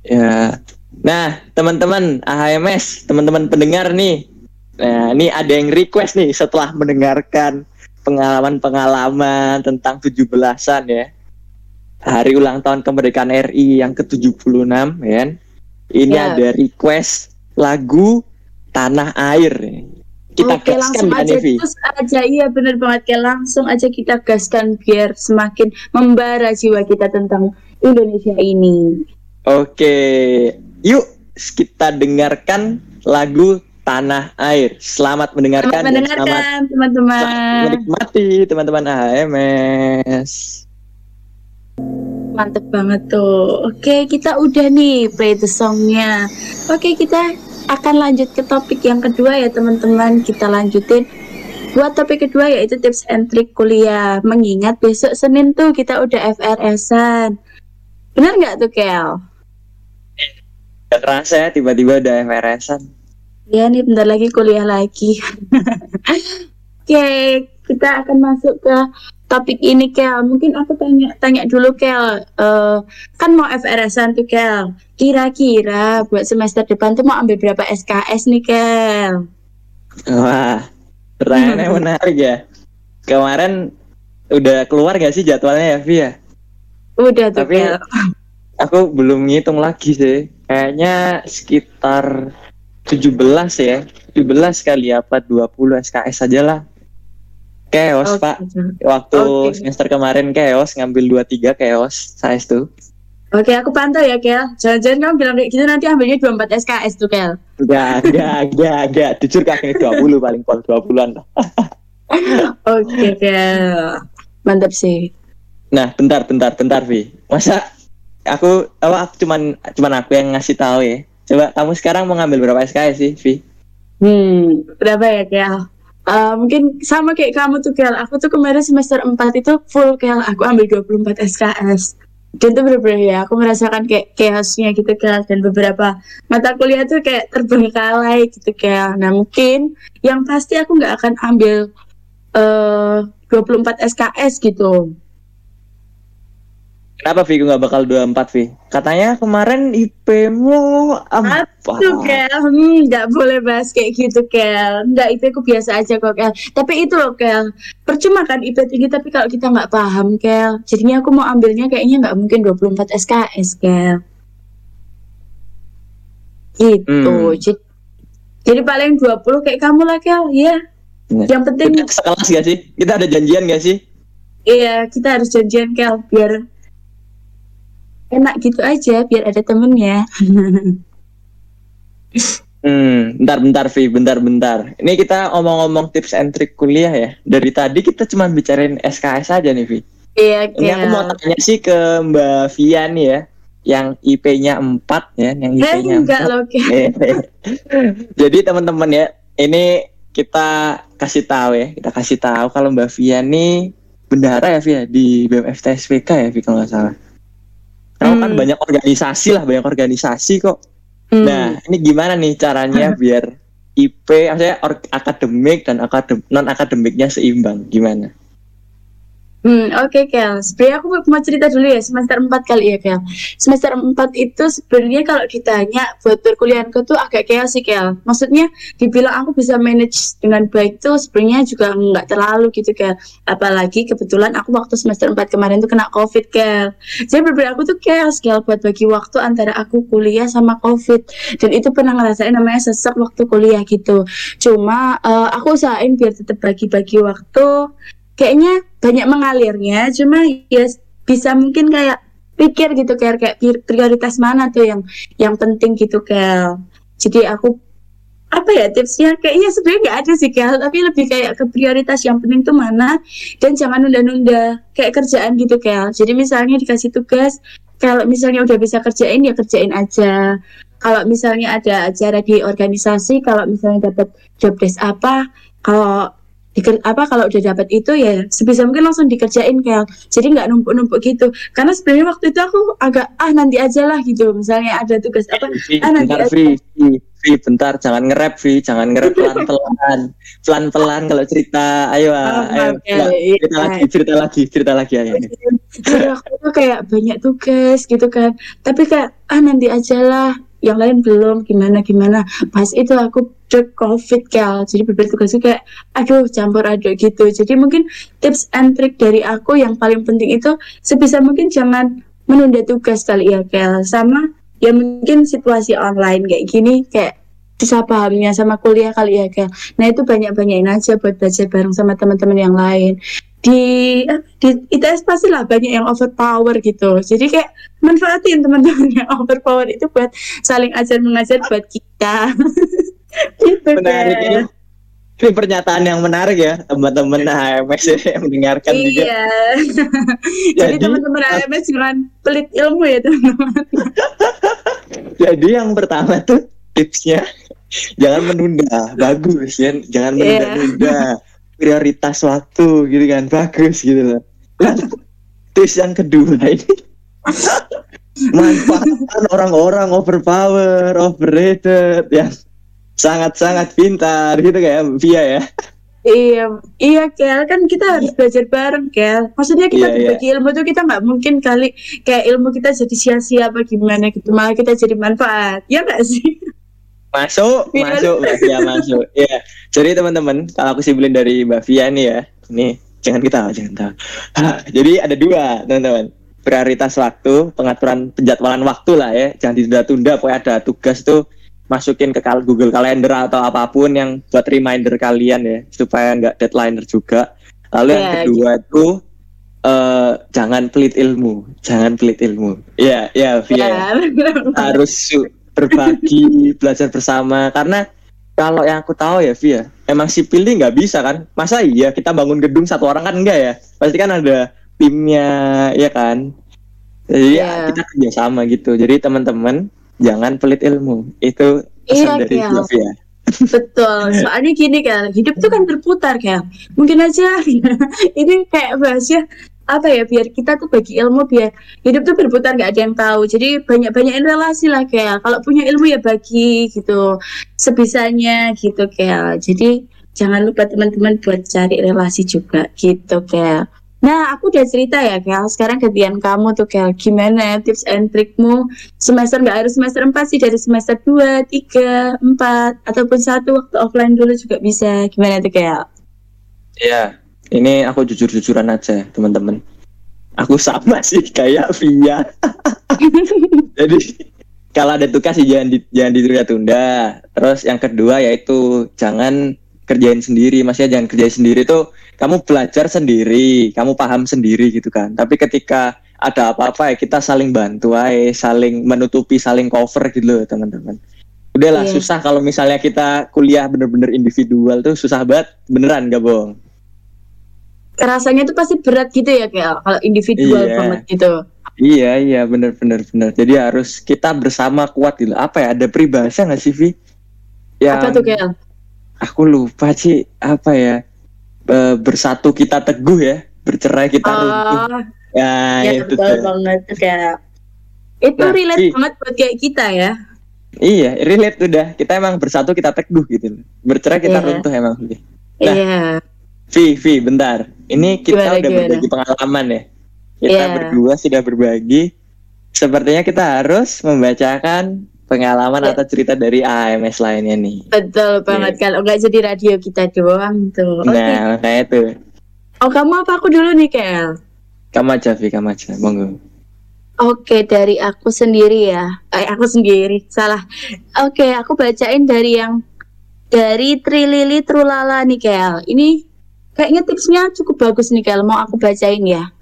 Ya. Nah, teman-teman AHMS, teman-teman pendengar nih. Nah, ini ada yang request nih setelah mendengarkan pengalaman-pengalaman tentang 17-an ya. Hari ulang tahun kemerdekaan RI yang ke-76 ya. kan. Ini Ya. ada request lagu Tanah Air. Kita Oke langsung gaskan aja Evi? terus aja iya bener banget kayak langsung aja kita gaskan biar semakin membara jiwa kita tentang Indonesia ini. Oke, yuk kita dengarkan lagu Tanah Air. Selamat mendengarkan. Selamat mendengarkan selamat teman-teman. menikmati teman-teman AMS. Mantep banget tuh. Oke, kita udah nih play the songnya. Oke, kita akan lanjut ke topik yang kedua ya teman-teman. Kita lanjutin buat topik kedua yaitu tips and trick kuliah. Mengingat besok Senin tuh kita udah FRS-an. Bener nggak tuh Kel? Gak kerasa ya tiba-tiba udah FRS-an. Ya nih bentar lagi kuliah lagi. Oke, kita akan masuk ke topik ini Kel. Mungkin aku tanya tanya dulu Kel. Eh, kan mau FRS-an tuh Kel. Kira-kira buat semester depan tuh mau ambil berapa SKS nih Kel? Wah, pertanyaannya Hmm. menarik ya. Kemarin udah keluar gak sih jadwalnya ya, Vi ya? Udah tuh Tapi Kel. aku belum ngitung lagi sih. Kayaknya sekitar 17 ya. 17 kali apa 20 SKS aja lah. Chaos, Oke. Pak. Waktu Oke. semester kemarin chaos ngambil 23 chaos saya tuh. Oke, aku pantau ya Kel. Jangan-jangan kamu bilang kayak gitu nanti ambilnya 24 SKS tuh Kel. Enggak, enggak, enggak, enggak. Jujur kak ini 20 paling pol 20-an. Oke Kel. Mantap sih. Nah, bentar, bentar, bentar, Vi. Masa aku apa aku cuman cuman aku yang ngasih tahu ya. Coba kamu sekarang mau ngambil berapa SKS sih, Vi? Hmm, berapa ya Kel? Eh, mungkin sama kayak kamu tuh Kel. Aku tuh kemarin semester 4 itu full Kel. Aku ambil 24 SKS. Dan itu bener-bener ya, aku merasakan kayak chaosnya gitu Kel. Dan beberapa mata kuliah tuh kayak terbengkalai gitu Kel. Nah mungkin yang pasti aku nggak akan ambil eh 24 SKS gitu. Kenapa Vi nggak bakal 24, Vi? Katanya kemarin IP-mu apa? Tuh Kel, hmm, nggak boleh bahas kayak gitu Kel. Nggak IP ku biasa aja kok Kel. Tapi itu loh Kel, percuma kan IP tinggi tapi kalau kita nggak paham Kel. Jadinya aku mau ambilnya kayaknya nggak mungkin 24 SKS Kel. Gitu. Hmm. Jadi, jadi paling 20 kayak kamu lah Kel. Ya. Nah. Yang penting Kita sekelas gak sih? Kita ada janjian gak sih? iya kita harus janjian Kel biar enak gitu aja biar ada temennya. Hmm, bentar, bentar, Vi, bentar, bentar. Ini kita ngomong-ngomong tips and trick kuliah ya. Dari tadi kita cuma bicarain SKS aja nih, Vi. Iya Ini aku mau tanya sih ke Mbak Via nih ya, yang IP-nya 4 ya, yang Eh, IP-nya enggak 4. loh Kel. Jadi teman-teman ya, ini kita kasih tahu ya, kita kasih tahu kalau Mbak Via nih bendahara ya Via di BMF TSPK ya, Vi kalau nggak salah. Kan Hmm. banyak organisasi lah, banyak organisasi kok. Hmm. Nah, ini gimana nih caranya biar IP, maksudnya akademik dan akadem non akademiknya seimbang? Gimana? Hmm, oke Kel. Sebenarnya aku mau cerita dulu ya semester 4 kali ya Kel. Semester 4 itu sebenarnya kalau ditanya buat perkuliahanku tuh agak chaos sih Kel. Maksudnya dibilang aku bisa manage dengan baik tuh sebenarnya juga nggak terlalu gitu Kel. Apalagi kebetulan aku waktu semester 4 kemarin tuh kena covid Kel. Jadi beberapa aku tuh chaos Kel buat bagi waktu antara aku kuliah sama covid. Dan itu pernah ngerasain namanya sesek waktu kuliah gitu. Cuma eh, aku usahain biar tetap bagi-bagi waktu kayaknya banyak mengalirnya cuma ya bisa mungkin kayak pikir gitu kayak kayak pri- prioritas mana tuh yang yang penting gitu Kel jadi aku apa ya tipsnya? Kayaknya sebenarnya nggak ada sih Kel tapi lebih kayak ke prioritas yang penting tuh mana dan jangan nunda-nunda kayak kerjaan gitu Kel jadi misalnya dikasih tugas kalau misalnya udah bisa kerjain ya kerjain aja. Kalau misalnya ada acara di organisasi kalau misalnya dapat job desk apa kalau diker, apa kalau udah dapat itu ya sebisa mungkin langsung dikerjain kayak jadi nggak numpuk-numpuk gitu karena sebenarnya waktu itu aku agak ah nanti aja lah gitu misalnya ada tugas apa Vi, ah nanti bentar aja Vi, Vi, bentar jangan nge-rap Vi, jangan nge-rap pelan-pelan. Pelan-pelan kalau cerita. Ayo, Oh, ayo. Cerita, cerita lagi, cerita lagi, cerita lagi ayo. Jadi waktu itu kayak banyak tugas gitu kan tapi kayak ah nanti aja lah yang lain belum gimana gimana pas itu aku drop covid kayak jadi beberapa tugas kayak aduh campur aduk gitu. Jadi mungkin tips and trick dari aku yang paling penting itu sebisa mungkin jangan menunda tugas kali ya Kel. Sama ya mungkin situasi online kayak gini kayak susah pahamnya sama kuliah kali ya Kel. Nah itu banyak-banyakin aja buat belajar bareng sama teman-teman yang lain. Di di ITS pasti lah banyak yang overpower gitu. Jadi kayak manfaatin teman-teman yang overpower itu buat saling ajar mengajar buat kita gitu Menarik kan. ini. Ini pernyataan yang menarik ya, teman-teman HMS yang mendengarkan juga. iya jadi Jadi, teman-teman AMS jangan pelit ilmu ya teman-teman Jadi yang pertama tuh tipsnya jangan menunda, bagus ya, jangan Iya. menunda-nunda. Prioritas waktu gitu kan, bagus gitu loh. Tips yang kedua ini manfaatkan orang-orang overpower, overrated yang sangat-sangat pintar gitu kayak Via ya. Iya, iya Kel, kan kita harus belajar bareng Kel. Maksudnya kita Iya, iya. berbagi ilmu tuh kita nggak mungkin kali kayak ilmu kita jadi sia-sia apa gimana gitu, malah kita jadi manfaat. Ya nggak sih? Masuk, Iya. masuk Mbak Via masuk. Iya. Jadi teman-teman, kalau aku simpulin dari Mbak Via nih ya, ini jangan kita jangan tahu. Hah, jadi ada dua teman-teman. Prioritas waktu, pengaturan penjadwalan waktu lah ya, jangan ditunda-tunda. Pokoknya ada tugas tuh masukin ke kal- Google Calendar atau apa pun yang buat reminder kalian ya, supaya nggak deadliner juga. Lalu yang Iya, kedua itu eh jangan pelit ilmu, jangan pelit ilmu. Iya, iya Via. ya harus su- berbagi belajar bersama karena kalau yang aku tahu ya Via emang sipil ini nggak bisa kan masa iya kita bangun gedung satu orang kan enggak ya pasti kan ada timnya ya kan jadi Iya. ya, kita kerja sama gitu jadi teman-teman jangan pelit ilmu. Itu pesan Iya, dari. Via Via Betul, soalnya gini kan, hidup tuh kan berputar kan. Mungkin aja ini kayak bahasnya apa ya biar kita tuh bagi ilmu biar hidup tuh berputar nggak ada yang tahu. Jadi banyak banyakin relasi lah kayak kalau punya ilmu ya bagi gitu. Sebisanya gitu kayak jadi jangan lupa teman-teman buat cari relasi juga gitu kayak nah aku udah cerita ya kayak sekarang gantian kamu tuh kayak gimana tips and trikmu semester nggak harus semester 4 sih dari semester 2, 3, 4 ataupun satu waktu offline dulu juga bisa gimana tuh kayak Iya, ini aku jujur-jujuran aja, teman-teman. Aku sama sih kayak Via. Jadi kalau ada tugas sih jangan di, jangan ditunda-tunda. Terus yang kedua yaitu jangan kerjain sendiri. Maksudnya jangan kerjain sendiri tuh kamu belajar sendiri, kamu paham sendiri gitu kan. Tapi ketika ada apa-apa ya kita saling bantu aja, saling menutupi, saling cover gitu loh teman-teman. Udahlah Iya. susah kalau misalnya kita kuliah bener-bener individual tuh susah banget, beneran gak bohong. rasanya tuh pasti berat gitu ya kayak kalau individual Iya. banget gitu Iya iya bener bener bener. Jadi harus kita bersama kuat gitu. Apa ya ada peribahasa nggak sih Vi? Yang apa tuh kayak aku lupa sih apa ya E, bersatu kita teguh ya, bercerai kita runtuh. oh Ya, ya itu betul tuh. banget kayak itu Nah, relate Ci. banget buat kayak kita ya Iya relate udah. Kita emang bersatu kita teguh gitu. Bercerai kita Iya. runtuh emang. Nah. iya Vi Vi bentar. Ini kita Gimana, udah gimana? berbagi pengalaman ya. Kita Iya. berdua sudah berbagi. Sepertinya kita harus membacakan pengalaman Iya. atau cerita dari AMS lainnya nih. betul banget kalau nggak jadi radio kita doang tuh oke Nah, makanya itu. oh kamu apa aku dulu nih Kel Kamu aja, Vi, kamu aja. Monggo. Oke, dari aku sendiri ya. Eh, aku sendiri, salah. Oke, aku bacain dari yang dari Trilili Trulala nih, Kel. Ini kayaknya tipsnya cukup bagus nih, Kel. Mau aku bacain ya.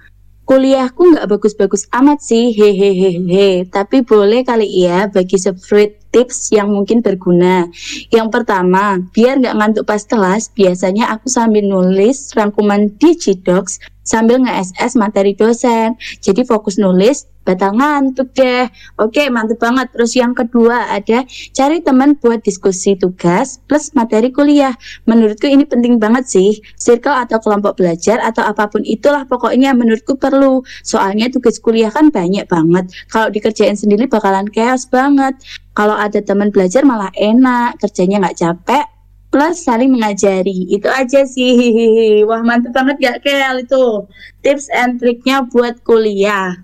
Kuliahku nggak bagus-bagus amat sih, hehehehe. Tapi boleh kali ya bagi sefruit tips yang mungkin berguna. Yang pertama, biar nggak ngantuk pas kelas, biasanya aku sambil nulis rangkuman di Gdocs sambil nge-SS materi dosen. Jadi fokus nulis, batal ngantuk deh. Oke, mantep banget. Terus yang kedua ada cari teman buat diskusi tugas plus materi kuliah. Menurutku ini penting banget sih. Circle atau kelompok belajar atau apa pun itulah pokoknya menurutku perlu. Soalnya tugas kuliah kan banyak banget. Kalau dikerjain sendiri bakalan chaos banget. Kalau ada teman belajar malah enak, kerjanya nggak capek, plus saling mengajari. Itu aja sih. Wah mantep banget gak Kel itu? Tips and triknya buat kuliah.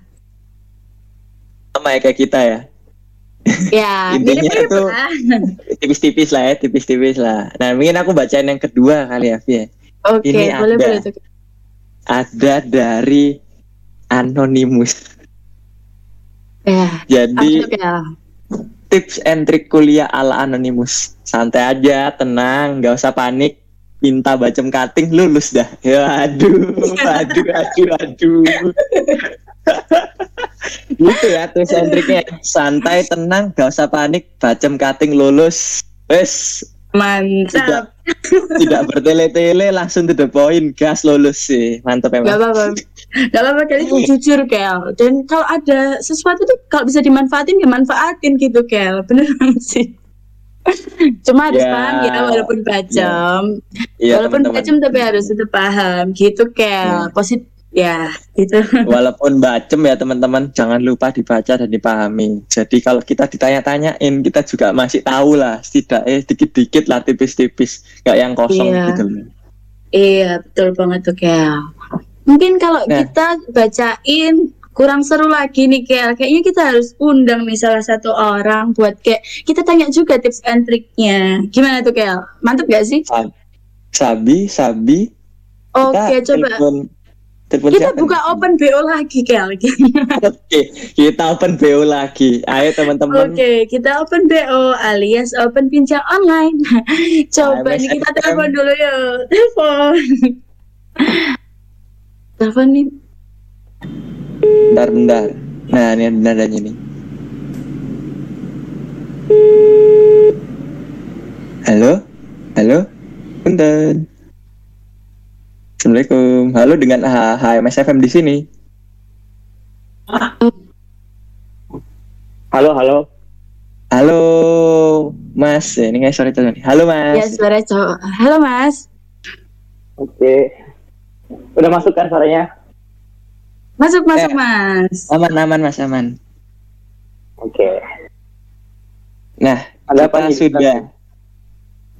Sama ya kayak kita ya. Ya Intinya tuh- lah. tipis-tipis lah ya tipis-tipis lah. Nah mungkin aku bacain yang kedua kali ya ya. oke ini boleh ada. boleh tuh. ada dari anonimus ya jadi tips and trik kuliah ala anonimus santai aja tenang nggak usah panik. Minta bacem cutting lulus dah. Ya aduh aduh aduh aduh. Gitu ya tips and triknya santai tenang nggak usah panik. Bacem cutting lulus. Wes mantap. Tidak bertele-tele langsung to the point gas lulus sih. Mantap Gak emang apa-apa. Gak apa-apa Kel itu jujur Kel. Dan kalau ada sesuatu tuh Kalau bisa dimanfaatin ya manfaatin gitu Kel. Bener sih. Cuma harus Ya. paham ya Walaupun bacem iya. Walaupun teman-teman. bacem tapi harus tetap paham. Gitu Kel. Positif Ya gitu Walaupun bacem ya teman-teman, jangan lupa dibaca dan dipahami. Jadi kalau kita ditanya-tanyain, kita juga masih tahu lah, setidaknya dikit-dikit lah tipis-tipis, nggak yang kosong Iya. gitu loh. Iya betul banget tuh Kel Mungkin kalau Nah. kita bacain kurang seru lagi nih Kel Kayaknya kita harus undang nih salah satu orang Buat kayak kita tanya juga tips and triknya Gimana tuh Kel? Mantep gak sih? Sabi, Sabi, Oke kita coba telepon, telepon Kita siapa buka open BO lagi Kel Oke, kita open BO lagi. Ayo teman-teman. Oke kita open BO alias open bincang online Coba nih kita telepon dulu yuk Telepon Telepon nih Bentar, bentar. Nah, ini ada nadanya nih. Halo? Halo? Bentar. Assalamualaikum. Halo dengan H- HMS FM di sini. Halo, halo. Halo, Mas. Ya, Ini nggak sorry nih. Halo, Ya Mas. suara cowok Halo mas Oke. Udah masuk kan suaranya? Masuk masuk Ya. mas Aman, aman, Mas, aman. Oke. Nah, Ada kita apa sudah.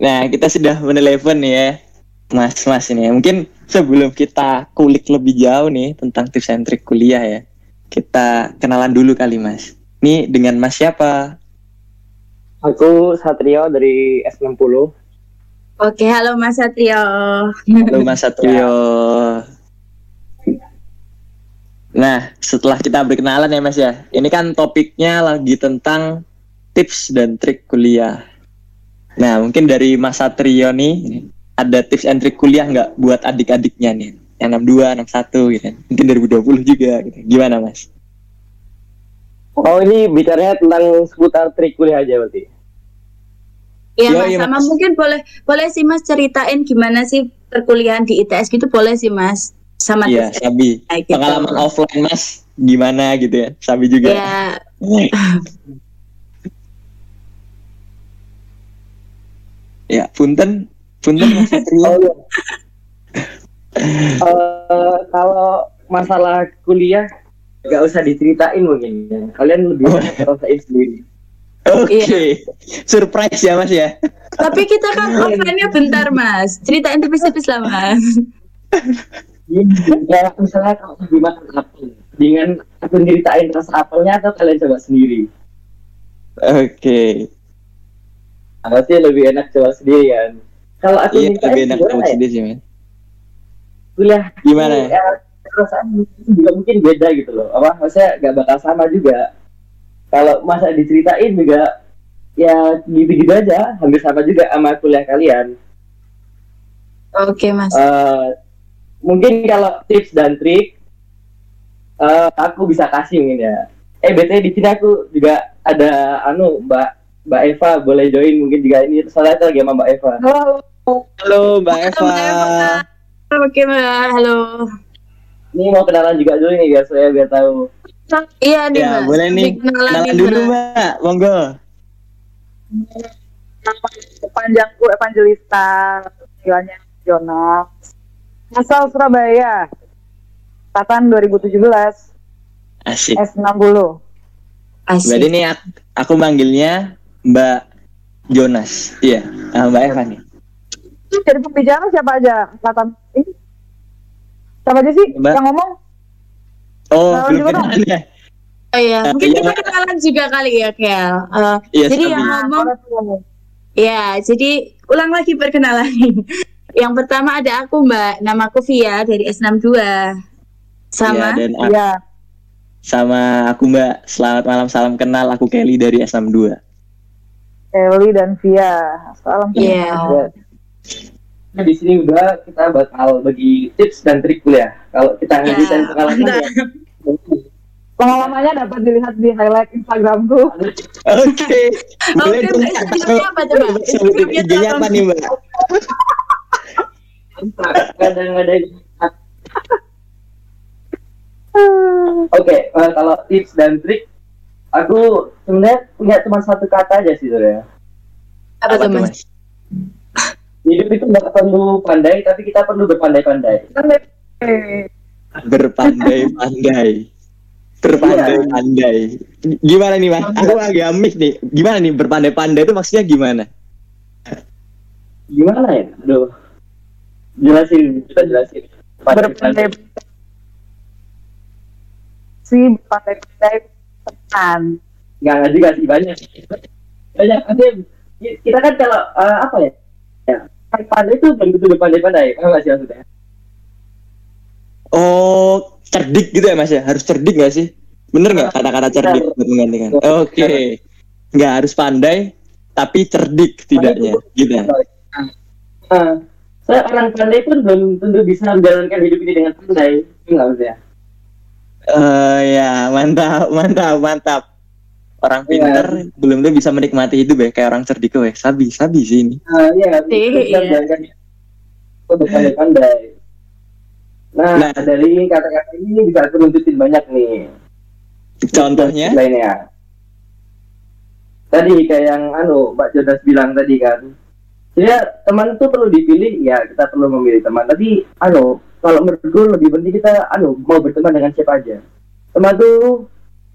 Nah, kita sudah menelepon ya, Mas, Mas ini. ya. Mungkin sebelum kita kulik lebih jauh nih tentang tips and trik kuliah ya, kita kenalan dulu kali, Mas. Ini dengan Mas siapa? Aku Satrio dari S60. Oke halo mas Satrio Halo, Mas Satrio. Nah, setelah kita berkenalan ya, Mas ya. Ini kan topiknya lagi tentang tips dan trik kuliah. Nah, mungkin dari Mas Satrio nih ada tips and trik kuliah nggak buat adik-adiknya nih? Yang 62, 61 gitu kan. Mungkin 2020 juga gitu. Gimana, Mas? Oh ini bicaranya tentang seputar trik kuliah aja berarti. Iya Yo, mas iya, sama Mas. mungkin boleh boleh sih mas ceritain gimana sih perkuliahan di ITS gitu boleh sih mas sama Iya, tips Sabi. gitu. Pengalaman offline, Mas. Gimana gitu ya? Sabi juga. ya Ya, punten. Punten Mas Satrio. Eh, kalau masalah kuliah nggak usah diceritain mungkin ya. Kalian lebih Oh. ngerasain sendiri. Oke. Surprise ya, Mas ya. tapi kita kan offline-nya bentar mas ceritain tipis-tipis lah mas Ya misalnya kalau lebih makan apel, dengan aku ceritain rasa apelnya atau kalian coba sendiri? Oke. Aku sih lebih enak coba sendiri kan. Kalau aku Iya, ceritain lebih enak tahu ya? sendiri sih, Mas. kuliah Gimana? ya, perasaan juga mungkin beda gitu loh apa maksudnya gak bakal sama juga kalau masa diceritain juga ya gitu-gitu aja hampir sama juga sama kuliah kalian oke mas Eh, mungkin kalau tips dan trik eh, aku bisa kasih mungkin ya eh btw di sini aku juga ada anu mbak Mbak Eva boleh join mungkin juga ini soalnya lagi sama Mbak Eva. Halo. Halo Mbak Halo, Eva. Mbak Eva. Oke mbak, halo. Ini mau kenalan juga dulu nih guys, saya biar tahu. Iya nih Ya mbak. boleh nih. Kenalan Kenalan nih, dulu Mbak. Mbak. Monggo. Panjangku Evangelista, panggilannya Jonas. Asal Surabaya. Angkatan 2017, Asik. S60. Asik. Berarti nih aku, aku manggilnya Mbak Jonas. Iya, ah, Mbak Eva nih. Jadi pembicara siapa aja? Angkatan ini? Siapa aja sih Mbak. yang ngomong? Oh, kenalan ya? Oh iya, mungkin Iya, kita kenalan juga kali ya, Kel. Eh, Iya, jadi yang ngomong, ya, jadi ulang lagi perkenalan. yang pertama ada aku Mbak, namaku Via dari S62. Sama, Iya, dan aku- Iya. sama aku Mbak. Selamat malam, salam kenal. Aku Kelly dari S62. Kelly dan Via. Salam kenal. Nah, di sini udah kita bakal bagi tips dan trik kuliah. Kalau kita Ya, ngedisain pengalaman mantap. ya. Pengalamannya dapat dilihat di highlight Instagramku. Oke. Boleh Oke, dong. Kak. Instagramnya apa? Sebutin Instagramnya IG-nya apa, apa nih Mbak? Kadang-kadang. Oke, eh, kalau tips dan trik, aku sebenarnya punya cuma satu kata aja sih sebenarnya. Apa tuh Mas? Hidup itu nggak perlu pandai, tapi kita perlu berpandai-pandai. Berpandai-pandai. Berpandai-pandai. Gimana nih Mas? Aku agak mix nih. Gimana nih berpandai-pandai itu maksudnya gimana? Gimana ya? Aduh. Jelasin, kita jelasin. berpandai si pandai-pandai teman. Nggak nggak juga sih banyak. Banyak. Nanti kita kan kalau eh, apa ya? Ya, pandai itu belum tentu berpandai-pandai. Paham nggak sih maksudnya? Oh, cerdik gitu ya Mas ya? Harus cerdik gak sih? Bener nggak kata-kata cerdik buat menggantikan? Oke. Nggak harus pandai, tapi cerdik setidaknya. Gitu ya? Nah, saya orang pandai pun belum tentu bisa menjalankan hidup ini dengan pandai. Nggak maksudnya? Eh ya, mantap, mantap, mantap. Orang pintar belum tuh bisa menikmati hidup ya kayak orang cerdik weh. Sabi, sabi sih ini. Nah, iya, Iya. itu itu. Nah, Nah. dari kata-kata ini bisa aku runtutin banyak nih. Contohnya? lainnya tadi kayak yang anu Mbak Jodas bilang tadi kan ya teman itu perlu dipilih ya kita perlu memilih teman tapi anu kalau menurutku lebih penting kita anu mau berteman dengan siapa aja teman tuh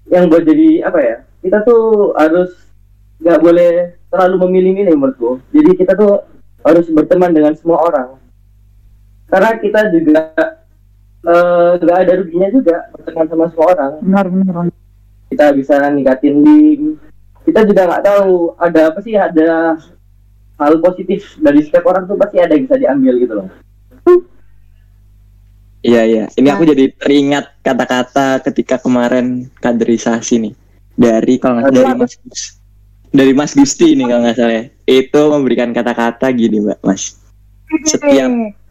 yang buat jadi apa ya kita tuh harus nggak boleh terlalu memilih-milih menurutku jadi kita tuh harus berteman dengan semua orang karena kita juga eh, nggak ada ruginya juga berteman sama semua orang Benar, benar. kita bisa ningkatin link kita juga nggak tahu ada apa sih ada hal positif dari setiap orang tuh pasti ada yang bisa diambil gitu loh Iya, iya. Ini aku jadi teringat kata-kata ketika kemarin kaderisasi nih. Dari kalau nggak dari Mas. Dari Mas Gusti nih kalau nggak salah ya. Itu memberikan kata-kata gini, Mbak Mas. Setiap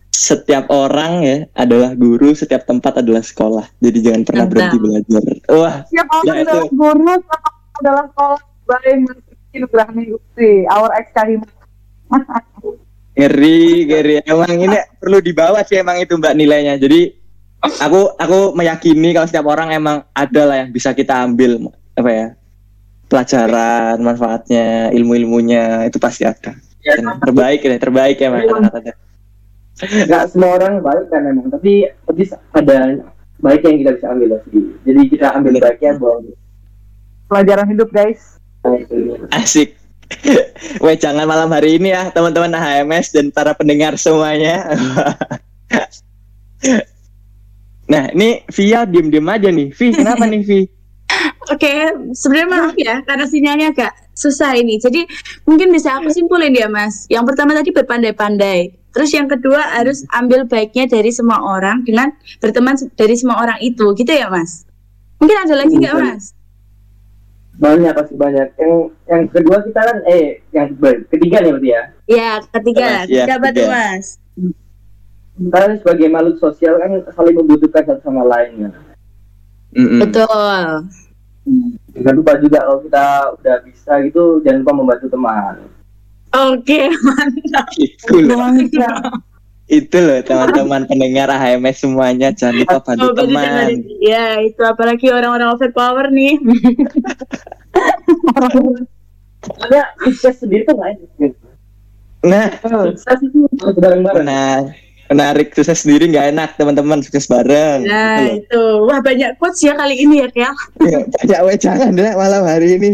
setiap orang ya adalah guru, setiap tempat adalah sekolah. Jadi jangan pernah Mantap. berhenti belajar. Wah, Ya, orang itu. adalah guru, sama adalah sekolah baik Mas Nugrahmi Gusti, our ex Kahim. ngeri, ngeri. Emang ini perlu dibawa sih emang itu Mbak nilainya. Jadi aku aku meyakini kalau setiap orang emang ada lah yang bisa kita ambil apa ya pelajaran, manfaatnya, ilmu-ilmunya itu pasti ada. ya, Dan terbaik ya, terbaik ya Mbak kata-katanya. nggak semua orang baik kan memang tapi tapi ada baik yang kita bisa ambil lagi jadi kita ambil baiknya buat Pelajaran hidup guys. Asik. Weh jangan malam hari ini ya teman-teman HMS dan para pendengar semuanya. nah ini Via diem-diem aja nih. Vi kenapa nih Vi? Oke, sebenarnya maaf ya karena sinyalnya agak susah ini. Jadi mungkin bisa aku simpulin ya Mas. Yang pertama tadi berpandai-pandai. Terus yang kedua harus ambil baiknya dari semua orang dengan berteman dari semua orang itu, gitu ya Mas? Mungkin ada lagi nggak Hmm. Mas? banyak pasti banyak yang yang kedua kita kan eh yang ber- ketiga nih berarti ya Ya, ketiga, Mas, ya, ketiga. Mas? kita sebagai makhluk sosial kan saling membutuhkan satu sama lain ya. Mm-mm. Betul. Jangan lupa juga kalau kita udah bisa gitu, jangan lupa membantu teman. Oke, mantap. Itu loh, itu loh teman-teman pendengar HMS semuanya jangan lupa bantu Oh, teman. Ya, itu apalagi orang-orang overpower nih. Soalnya sukses sendiri tuh nggak enak. Nah, Sukses itu harus bareng-bareng. nah menarik sukses sendiri nggak enak teman-teman sukses bareng. Nah, Gitu loh. itu. Wah, banyak quotes ya kali ini ya, Kel. Ya, banyak wejangan deh malam hari ini.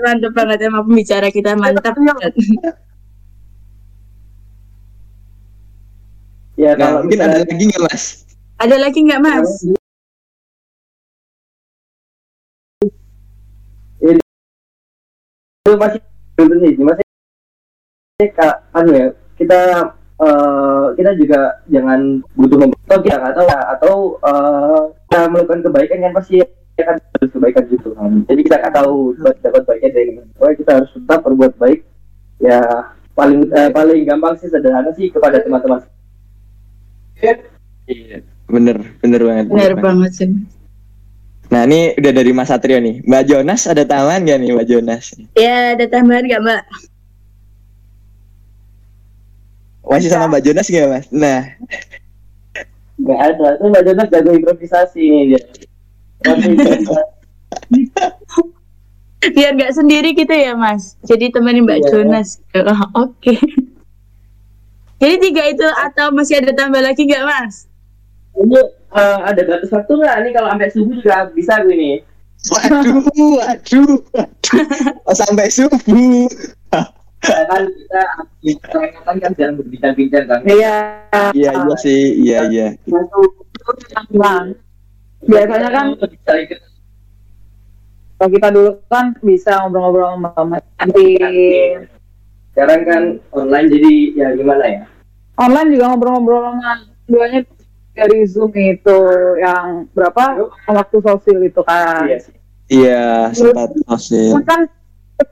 Mantap banget emang pembicara kita mantap. Ya Nah, kalau mungkin ada lagi nggak mas? Ada lagi nggak, Mas? itu masih belum nih masih kak anu ya kita eh, kita juga jangan butuh nggak tahu ya, atau eh, kita melakukan kebaikan kan pasti akan harus kebaikan gitu kan jadi kita nggak tahu buat dapat baiknya dari mana kita harus tetap berbuat baik ya paling eh, paling gampang sih sederhana sih kepada teman-teman Iya, bener, bener banget. Benar banget sih. Nah ini udah dari Mas Satrio nih. Mbak Jonas ada tambahan gak nih Mbak Jonas? Ya, ada tambahan nggak, Mbak? Masih sama Mbak Jonas gak mas? Nah, nggak ada itu mbak Jonas jago improvisasi nih dia Masih improvisasi. Biar nggak sendiri gitu ya, Mas. Jadi temenin Mbak Iya. Jonas. Oh, Oke. Jadi tiga itu atau masih ada tambah lagi nggak, Mas? ini eh, ada batas waktu nggak nih kalau sampai subuh juga bisa gue nih waduh, waduh, waduh. Oh, sampai subuh. Ya kan kita kita kan jangan berbincang-bincang kan Iya. Iya iya sih, iya iya. Bang. Biasanya kan kalau kita dulu kan bisa ngobrol-ngobrol sama Mas kantin. sekarang kan online jadi ya gimana ya Online juga ngobrol-ngobrol sama duanya dari Zoom itu yang berapa waktu sosial itu kan. iya sih Iya, sempat fosil. Cuma kan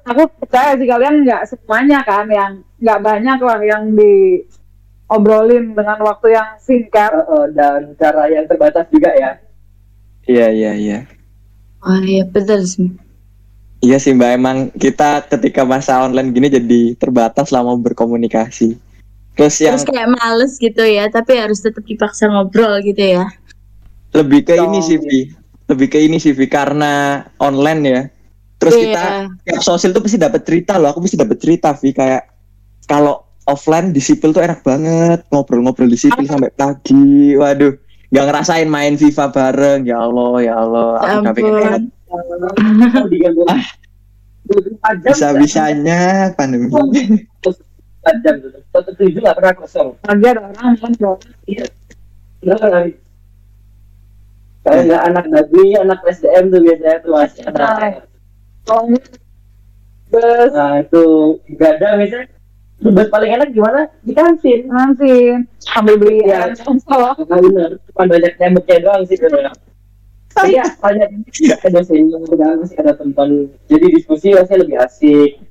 aku percaya sih kalian nggak semuanya kan yang nggak banyak lah yang diobrolin dengan waktu yang singkat. Eh, eh, dan cara yang terbatas juga ya Iya iya iya. Oh iya, betul sih. Iya sih Mbak, emang kita ketika masa online gini jadi terbatas lah mau berkomunikasi. Terus yang Terus kayak males gitu ya, tapi harus tetap dipaksa ngobrol gitu ya. lebih ke ini sih Vi, lebih ke ini sih karena online ya. Terus Iya. kita tiap sosial tuh pasti dapat cerita loh, aku pasti dapat cerita Vi kayak kalau offline di sipil tuh enak banget ngobrol-ngobrol di sipil sampai pagi. Waduh, nggak ngerasain main FIFA bareng. Ya Allah, ya Allah, aku udah pengen Ah. 24 jam bisa-bisanya pandemi. 24 jam tuh satu tujuh nggak pernah kosong ada orang nggak kalau nggak anak dagwi anak SDM tuh biasanya tuh masih ada Soalnya bus nah itu nggak ada misalnya Bebas paling enak gimana di kantin nanti sambil beli ya. konsol. Nah, bener cuma banyak nyamuknya doang sih sebenarnya Iya, banyak ada udah masih ada teman. Jadi diskusi masih lebih asik.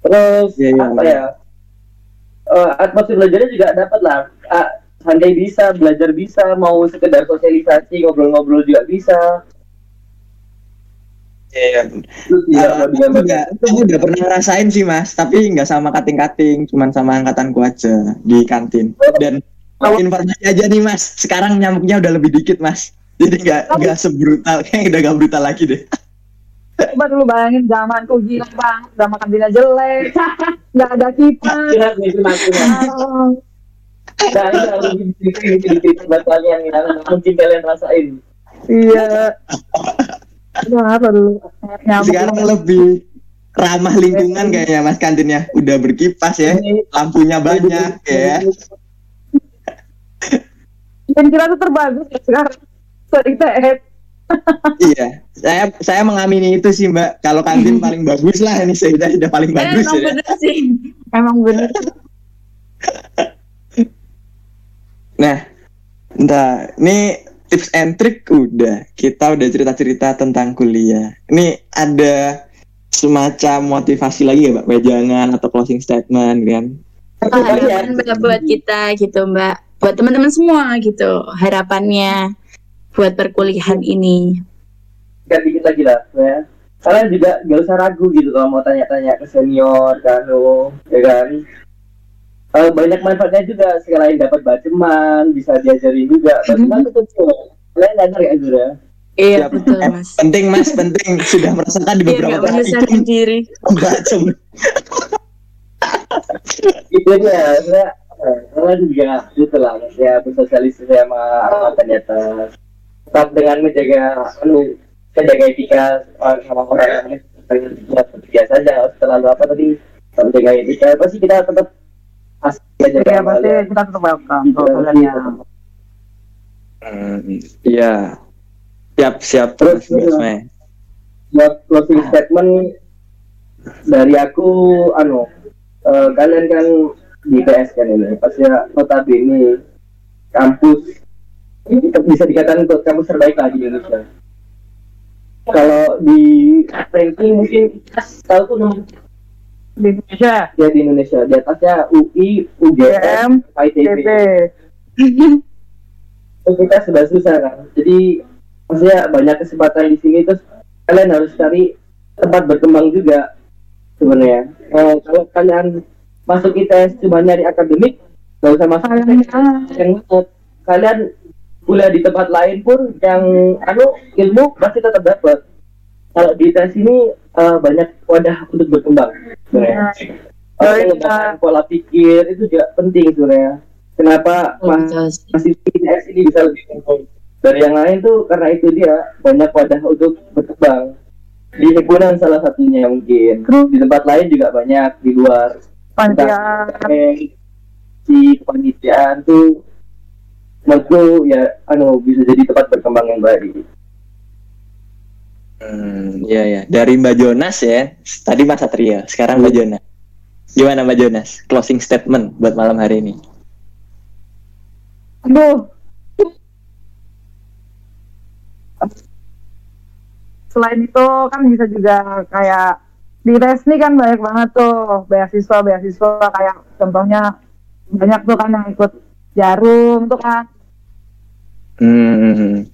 Terus Iya, iya, apa iya. ya? Eh, atmosfer belajarnya juga dapat lah. Ah, santai bisa, belajar bisa, mau sekedar sosialisasi, ngobrol-ngobrol juga bisa. Iya. Mau aku udah, aku udah pernah ngerasain sih mas, tapi nggak sama kating-kating, cuman sama angkatanku aja di kantin. Dan informasi aja nih mas, sekarang nyamuknya udah lebih dikit mas, jadi nggak nggak sebrutal, kayak udah nggak brutal lagi deh. Coba dulu bayangin zamanku gila bang, udah makan dina jelek, nggak ada kipas. Kira nih itu nanti. Ah, Nah, ini harus dikit-dikit buat kalian nih, karena mungkin kalian rasain. Iya. Sekarang lebih ramah lingkungan kayaknya mas kantinnya, udah berkipas ya, lampunya banyak ya. Dan kira tuh terbagus ya sekarang. Sorry TS. Iya, saya saya mengamini itu sih mbak. Kalau kantin paling bagus lah ini sudah sudah paling Eh, bagus emang ya. bener sih. Emang bener. Nah, entah, ini tips and trick udah. Kita udah cerita-cerita tentang kuliah. Ini ada semacam motivasi lagi ya, Mbak? Wejangan atau closing statement kan? Harapan Mbak buat kita gitu Mbak. Buat teman-teman semua gitu. Harapannya buat perkuliahan ini. kan dikit lagi lah ya kalian juga gak usah ragu gitu kalau mau tanya-tanya ke senior kan lo ya kan Eh, banyak manfaatnya juga. Sekalian dapat baceman bisa diajarin juga. Baceman itu kecil kalian nyadar ya Azura? Iya Siap. betul Eh, mas. penting mas penting. Sudah merasakan di Biar beberapa nggak kali menyusahkan diri. membacem itu aja saya eh, kalian juga gitu lah ya bersosialisasi sama angkatan di atas. Tetap dengan menjaga anu menjaga etika sama orang yang biasa aja nggak usah terlalu apa tadi menjaga etika. Pasti kita tetap Iya kan, pasti kalian. kita tetap welcome Iya, kalau kalian yang Hmm, iya. Siap siap. Terus, iya. Buat closing statement dari aku anu eh, kalian kan di PS kan ini pasti ya, notabene kampus ini bisa dikatakan untuk kampus terbaik lah di Indonesia. Kalau di ranking mungkin tahu tuh nomor di Indonesia? Ya di Indonesia. Di atasnya UI, UGM, ITB itu kita sudah susah kan jadi maksudnya banyak kesempatan di sini terus kalian harus cari tempat berkembang juga sebenarnya. Eh, kalau kalian masuk ITS cuma nyari akademik gak usah masuk yang kalian kuliah di tempat lain pun yang anu ilmu pasti tetap dapat kalau di ITS ini eh, banyak wadah untuk berkembang sebenarnya. Oh, Orang iya. mengembangkan pola pikir itu juga penting sebenarnya. Kenapa Oh, mas masih ITS ini bisa lebih unggul dari yang lain tuh karena itu dia banyak wadah untuk berkembang. Di himpunan salah satunya mungkin. Di tempat lain juga banyak di luar. Eh, di kepanitiaan tuh menurutku ya anu bisa jadi tempat berkembang yang baik Hmm, iya ya. Dari Mbak Jonas ya. Tadi Mas Satria, sekarang Mbak Jonas. Gimana Mbak Jonas? Closing statement buat malam hari ini. aduh selain itu kan bisa juga kayak di tes nih kan banyak banget tuh beasiswa beasiswa kayak contohnya banyak tuh kan yang ikut jarum tuh kan Hmm,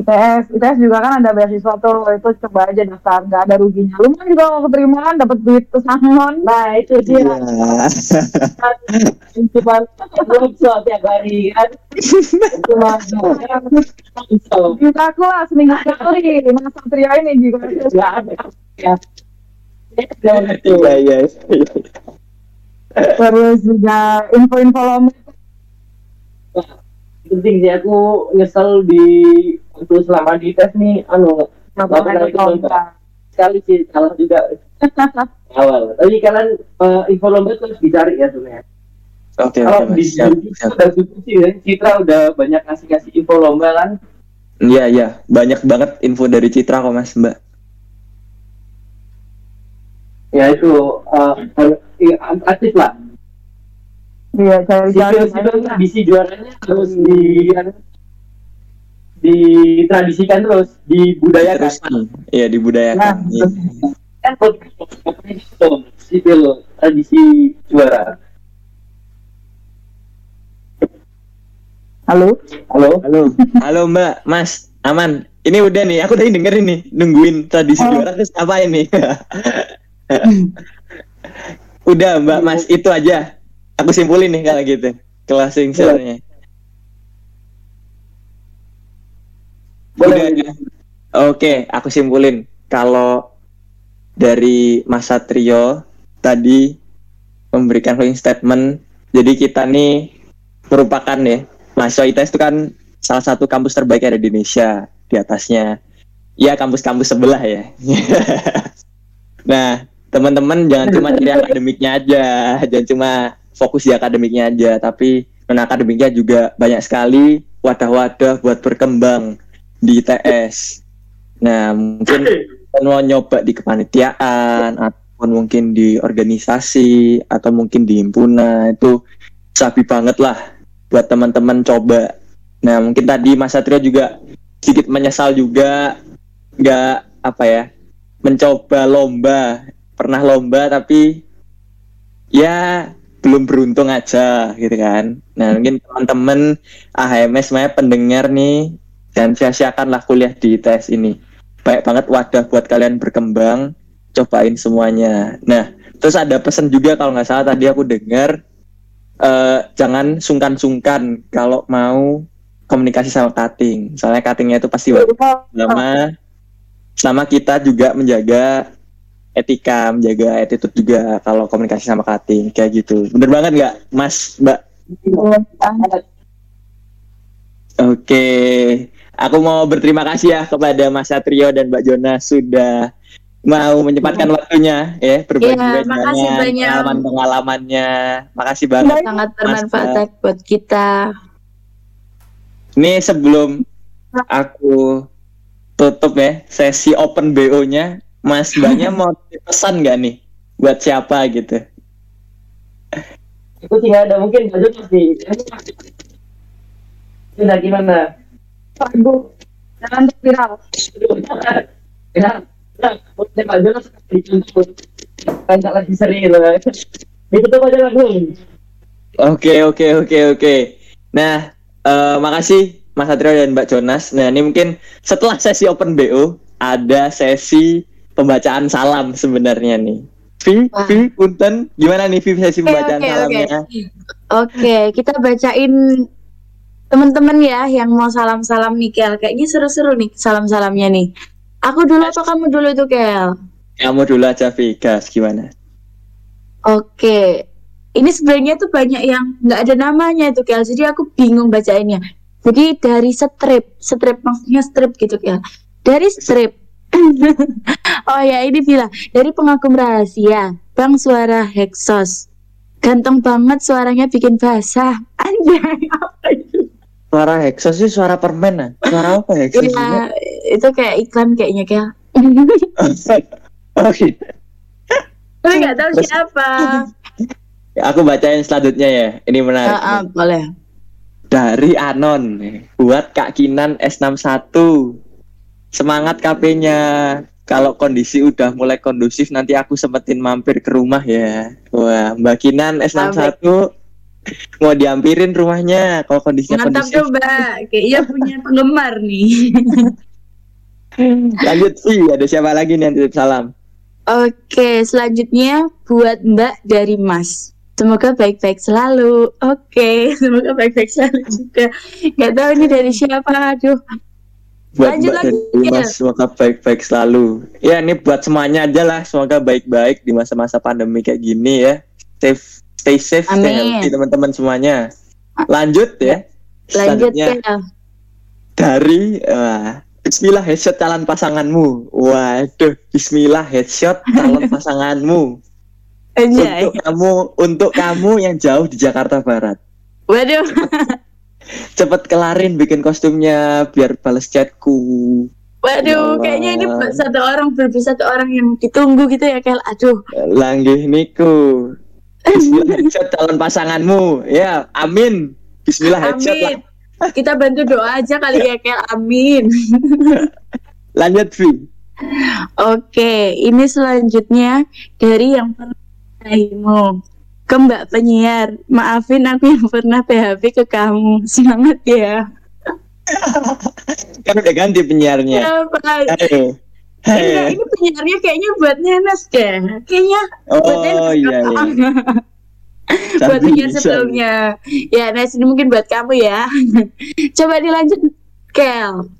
ITS ITS juga kan ada beasiswa tuh itu coba aja daftar. Nggak ada ruginya. Lumayan juga kalau keterima kan dapat duit pesangon nah itu dia. Iya. cuma workshop tiap hari kan? Cuma Kita aku lah seminggu sekali. Mas Satria ini juga. Ya ya Iya iya. terus juga info-info lomba penting sih aku nyesel di waktu selama di tes nih anu nggak pernah ikut lomba sekali sih salah juga awal tapi kalian eh, info lomba tuh harus dicari ya sebenarnya Oke kalau oke di. Siap, di- siap. udah diskusi ya Citra udah banyak ngasih ngasih info lomba kan Iya iya. Banyak banget info dari Citra kok Mas Mbak. ya itu eh, eh, aktif lah iya cari-cari tradisi juaranya terus di ditradisikan terus dibudayakan. Iya dibudayakan. Iya. kan itu sipil tradisi juara halo halo Halo. Halo Mbak, Mas, aman. Ini udah nih, aku tadi dengerin nih, nungguin tradisi Oh. juara terus apa ini? udah Mbak, Mas, itu aja. Aku simpulin nih kalau gitu. Closing share-nya. boleh Udah. Oke, aku simpulin. Kalau dari Mas Satrio tadi memberikan closing statement, jadi kita nih merupakan ya, mahasiswa ITS itu kan salah satu kampus terbaik ada di Indonesia. Di atasnya, ya kampus-kampus sebelah ya. nah, teman-teman jangan cuma cari akademiknya aja, jangan cuma fokus di akademiknya aja, tapi non akademiknya juga banyak sekali wadah-wadah buat berkembang di ITS. Nah, mungkin mau nyoba di kepanitiaan ataupun mungkin di organisasi atau mungkin di himpunan itu sabi banget lah buat teman-teman coba. Nah, mungkin tadi Mas Satrio juga sedikit menyesal juga nggak apa ya mencoba lomba pernah lomba tapi ya belum beruntung aja gitu kan. Nah, mungkin teman-teman AHMS semuanya pendengar nih dan sia-siakanlah kuliah di ITS ini. banyak banget wadah buat kalian berkembang, cobain semuanya. Nah, terus ada pesan juga kalau nggak salah tadi aku dengar eh, jangan sungkan-sungkan kalau mau komunikasi sama cutting. Soalnya cuttingnya itu pasti wajib selama selama kita juga menjaga etika, menjaga attitude juga kalau komunikasi sama cutting kayak gitu. Bener banget nggak, Mas, Mbak? Oke, aku mau berterima kasih ya kepada Mas Satrio dan Mbak Jona sudah mau menyempatkan waktunya ya berbagi Iya, makasih dengan banyak. pengalaman-pengalamannya. Makasih banget. Sangat bermanfaat buat kita. Ini sebelum aku tutup ya sesi open BO-nya, Mas Mbaknya mau pesan nggak nih buat siapa gitu? Itu sih ada mungkin baju pasti. Sudah gimana? Lagu jangan viral. Ya, udah Pak Jonas dicontoh. Banyak lagi sering. Ditutup aja langsung. Oke oke oke oke. Nah, eh, makasih Mas Satrio dan Mbak Jonas. Nah, ini mungkin setelah sesi open BO ada sesi pembacaan salam sebenarnya nih. Vi. Vi, Punten, gimana nih Vi sesi pembacaan oke, oke. salamnya? Oke, kita bacain teman-teman ya yang mau salam-salam nih Kel. Kayaknya seru-seru nih salam-salamnya nih. Aku dulu apa kamu dulu tuh Kel? Kamu dulu aja Vi, gas gimana? Oke, ini sebenarnya tuh banyak yang nggak ada namanya tuh Kel. Jadi aku bingung bacainnya. Jadi dari strip, strip maksudnya strip gitu Kel. Dari strip. oh ya ini bilang dari pengagum rahasia, Bang Suara Hexos. Ganteng banget suaranya bikin basah. Anjay, apa itu? Suara Hexos sih suara permen ah. Suara apa Hexos? ini? Ya, itu kayak iklan kayaknya oh gitu. Tapi nggak tahu Terus- siapa. Ya, Aku bacain selanjutnya ya. Ini menarik. Ah, nih. boleh. Dari Anon buat Kak Kinan S61. Semangat KP-nya. Kalau kondisi udah mulai kondusif nanti aku sempetin mampir ke rumah ya. Wah, Mbak Kinan S61 mau diampirin rumahnya kalau kondisinya Mantap kondusif. tuh Mbak. Kayaknya punya penggemar nih. Lanjut sih, ada siapa lagi nih yang titip salam? Oke, selanjutnya buat Mbak dari Mas. Semoga baik-baik selalu. Oke, semoga baik-baik selalu juga. Gak tahu ini dari siapa, aduh. Buat Lanjut Mbak lagi. Mas, semoga baik-baik selalu. Ya, ini buat semuanya aja lah. Semoga baik-baik di masa-masa pandemi kayak gini ya. Safe, stay safe, stay Amin. healthy teman-teman semuanya. Lanjut ya. Lanjut Selanjutnya ya. dari wah, Bismillah headshot calon pasanganmu. Waduh, Bismillah headshot calon pasanganmu. Anjay. Untuk kamu, untuk kamu yang jauh di Jakarta Barat. Waduh. Cepet kelarin bikin kostumnya biar bales chatku. Waduh, Ya kayaknya ini satu orang berbeda satu orang yang ditunggu gitu ya, Kel. Aduh. Langgih niku. Bismillah headshot calon pasanganmu. Ya, amin. Bismillah headshot lah. Amin. Kita bantu doa aja kali ya, Kel. Amin. Lanjut, Vi. Oke, ini selanjutnya dari yang pernah. Ke Mbak penyiar. Maafin aku yang pernah PHP ke kamu. Semangat ya. Kan udah ganti penyiarnya. Ya. Ayo. Enggak, Hei. ini penyiarnya kayaknya buat Nenes deh. Kayaknya buat Oh Nenes. iya iya. buat penyiar sebelumnya. Ya, Nes ini mungkin buat kamu ya. Coba dilanjut, Kel.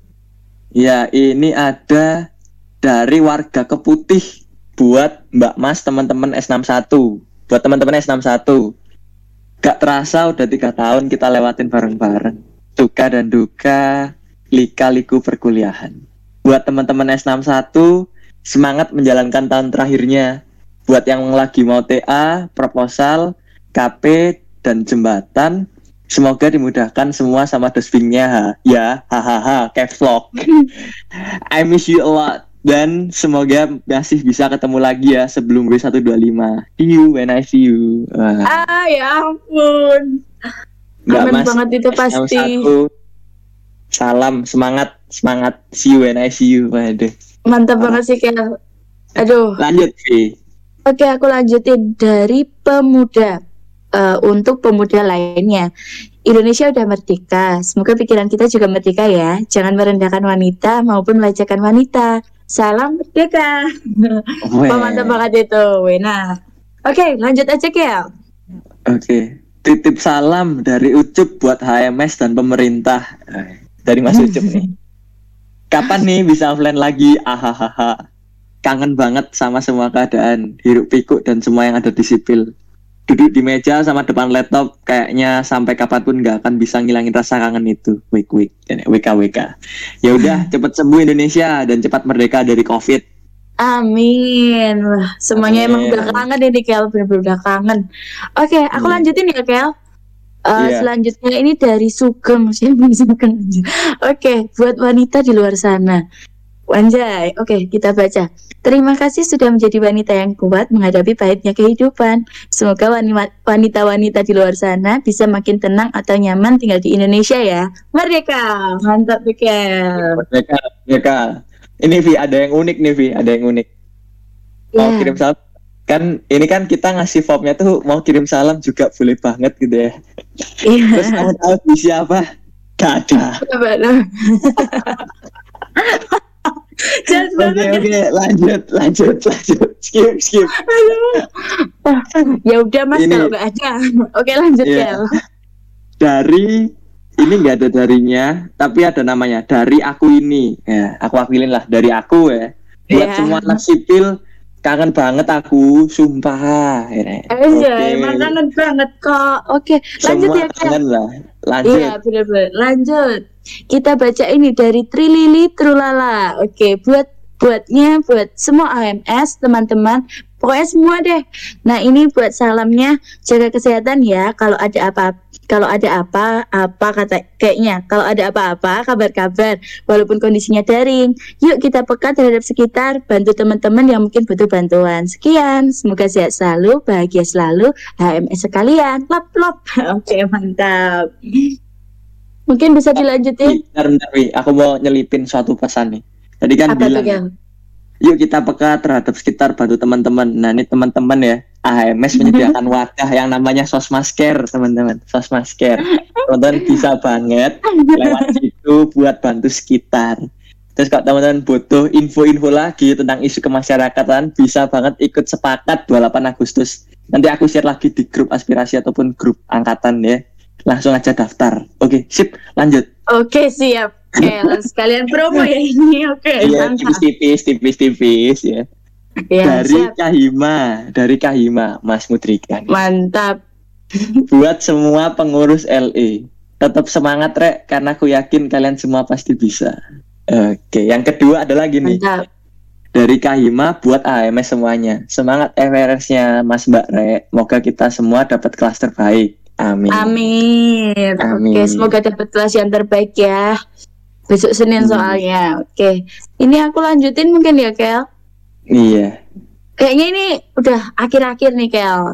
Ya, ini ada dari warga Keputih buat Mbak Mas teman-teman S61. Buat teman-teman S61. Gak terasa udah tiga tahun kita lewatin bareng-bareng. Suka dan duka, lika-liku perkuliahan. Buat teman-teman S61, semangat menjalankan tahun terakhirnya. Buat yang lagi mau TA, proposal, KP, dan jembatan, semoga dimudahkan semua sama dosbingnya. Ya, hahaha, caps. I miss you a lot dan semoga masih bisa ketemu lagi ya sebelum gue 125. See you when I see you. Wah, Ah, ya ampun. Mbak Aman Mas, banget itu pasti. S61. Salam semangat semangat see you when I see you. Waduh. Mantap banget sih, Kel. Aduh. Lanjut Vi. Oke, aku lanjutin dari pemuda. Eh, untuk pemuda lainnya. Indonesia udah merdeka. Semoga pikiran kita juga merdeka ya. Jangan merendahkan wanita maupun melecehkan wanita. Salam merdeka. Weh. Wah, mantap banget itu. Wena. Oke, lanjut aja Kel. Oke. Titip salam dari Ucup buat HMS dan pemerintah. Eh, Dari Mas Ucup nih. Kapan nih bisa offline lagi? Ahahaha. Kangen banget sama semua keadaan, hiruk pikuk dan semua yang ada di sipil. Duduk di meja sama depan laptop kayaknya sampai kapan pun nggak akan bisa ngilangin rasa kangen itu. Wik wik, wik wik. Ya udah, cepet sembuh Indonesia dan cepat merdeka dari Covid. Amin. Semuanya emang Amin. udah kangen ini Kel, bener-bener udah kangen. Oke, aku Hmm. lanjutin ya Kel. Eh, Iya. Selanjutnya ini dari Sugeng, yang Sugeng? Oke, buat wanita di luar sana. Wanjay, oke kita baca. Terima kasih sudah menjadi wanita yang kuat menghadapi pahitnya kehidupan. Semoga wanita-wanita di luar sana bisa makin tenang atau nyaman tinggal di Indonesia ya. Merdeka, mantap. Merdeka, merdeka. Ini Vi, ada yang unik nih Vi, ada yang unik. Mau Ya. kirim salam kan ini kan kita ngasih formnya tuh mau kirim salam juga boleh banget gitu ya. Iya. Terus kamu tahu di siapa? Gak ada. Oke banget ya. oke lanjut lanjut lanjut skip skip. Ya udah mas Ini- kalau nggak ada. Oke lanjut Iya. Kel. Dari ini nggak ada darinya tapi ada namanya dari aku ini ya aku wakilin lah dari aku ya buat Iya. semua anak sipil kangen banget aku sumpah ya. Aja, Oke. emang kangen banget kok. Oke, lanjut semua ya kangen lah lanjut Iya benar-benar. Lanjut. Kita baca ini dari Trilili Trulala. Oke, buat buatnya buat semua AMS teman-teman. Pokoknya semua deh. Nah ini buat salamnya jaga kesehatan ya. Kalau ada apa kalau ada apa apa kata kayaknya kalau ada apa-apa kabar-kabar walaupun kondisinya daring yuk kita peka terhadap sekitar bantu teman-teman yang mungkin butuh bantuan sekian semoga sehat selalu bahagia selalu HMS sekalian lop lop oke mantap mungkin bisa dilanjutin bentar, bentar. Aku mau nyelipin suatu pesan nih. Tadi kan apa bilang? Yuk kita peka terhadap sekitar bantu teman-teman. Nah ini teman-teman ya, AHMS menyediakan wadah yang namanya sosmasker, teman-teman. Sosmasker. Teman-teman bisa banget lewat situ buat bantu sekitar. Terus kalau teman-teman butuh info-info lagi tentang isu kemasyarakatan, bisa banget ikut sepakat 28 Agustus. Nanti aku share lagi di grup aspirasi ataupun grup angkatan ya. Langsung aja daftar. Oke, sip, lanjut. oke siap Kel, sekalian promo ya ini oke Iya, mantap tipis-tipis, tipis-tipis ya. ya, dari siap. Kahima, dari Kahima, Mas Mudrika. mantap Buat semua pengurus LE, tetap semangat rek, karena aku yakin kalian semua pasti bisa. Oke, yang kedua ada lagi nih mantap dari Kahima buat AMS semuanya. Semangat FRS-nya Mas Mbak Rek. Semoga kita semua dapat kelas terbaik. Amin. Amin. Amin. Oke, semoga dapat kelas yang terbaik ya. Besok Senin Hmm. soalnya. Oke. Ini aku lanjutin mungkin ya, Kel. Iya. Kayaknya ini udah akhir-akhir nih, Kel.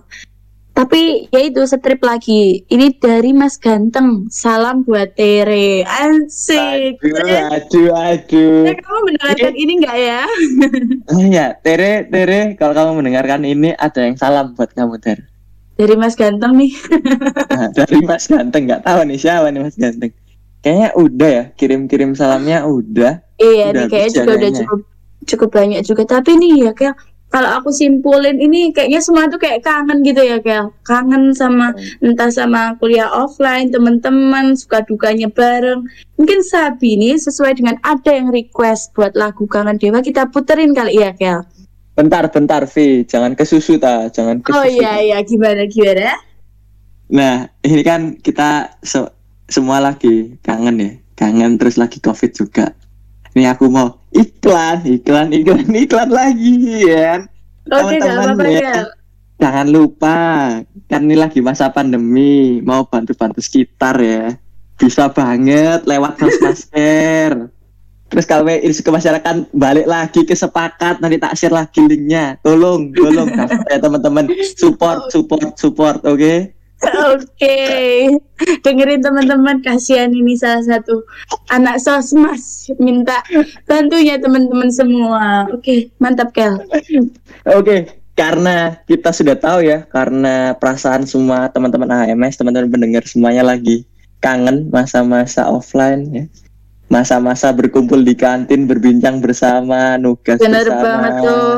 Tapi ya itu strip lagi. Ini dari Mas Ganteng. Salam buat Tere. Asik. Aduh, aduh, aduh. Eh, kamu mendengarkan ini enggak ya? Oh iya, Tere, Tere, kalau kamu mendengarkan ini ada yang salam buat kamu, Ter. Dari Mas Ganteng nih. Nah, dari Mas Ganteng nggak tahu nih siapa nih Mas Ganteng. Kayaknya udah ya kirim-kirim salamnya udah. Iya, Udah nih kayaknya juga udah cukup cukup banyak juga. Tapi nih ya Kel, kalau aku simpulin ini kayaknya semua tuh kayak kangen gitu ya Kel. Kangen sama entah sama kuliah offline, teman-teman suka dukanya bareng. Mungkin Sabi ini sesuai dengan ada yang request buat lagu Kangen Dewa kita puterin kali ya Kel. Bentar, bentar, Vi, jangan ke susu ta, jangan Oh susu. iya iya gimana gimana? Nah, ini kan kita se- semua lagi kangen ya, kangen terus lagi covid juga. Ini aku mau iklan, iklan, iklan, iklan lagi ya. Oke gak Teman-teman ya. Jangan lupa, kan ini lagi masa pandemi, mau bantu-bantu sekitar ya. Bisa banget lewat masker. Terus kalau isu kemasyarakatan balik lagi ke sepakat, nanti tak share lagi linknya. Tolong, tolong ya teman-teman. Support, support, support, oke? Oke, dengerin teman-teman kasihan ini salah satu anak sosmas minta bantunya teman-teman semua. Oke, mantap Kel. Oke, karena kita sudah tahu ya, karena perasaan semua teman-teman AMS, teman-teman pendengar semuanya lagi kangen masa-masa offline ya. Masa-masa berkumpul di kantin, berbincang bersama, nugas Bener bersama. banget tuh.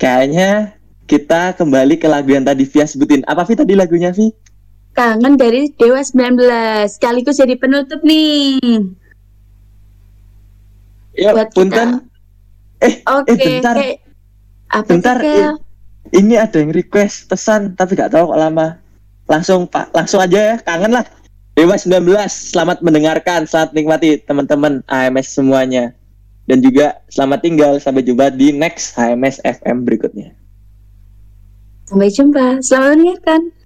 Kayaknya kita kembali ke lagu yang tadi Via sebutin. Apa Vi tadi lagunya Vi? Kangen dari Dewa 19. Sekaligus jadi penutup nih. Ya, Buat punten. Eh, Oke. bentar. kayak- apa Bentar, Kel? ini ada yang request pesan tapi gak tahu kok lama. Langsung Pak, langsung aja ya, kangen lah. Dewa 19, selamat mendengarkan, selamat nikmati teman-teman AMS semuanya. Dan juga selamat tinggal, sampai jumpa di next HMS FM berikutnya. Sampai jumpa. Selamat mendengarkan.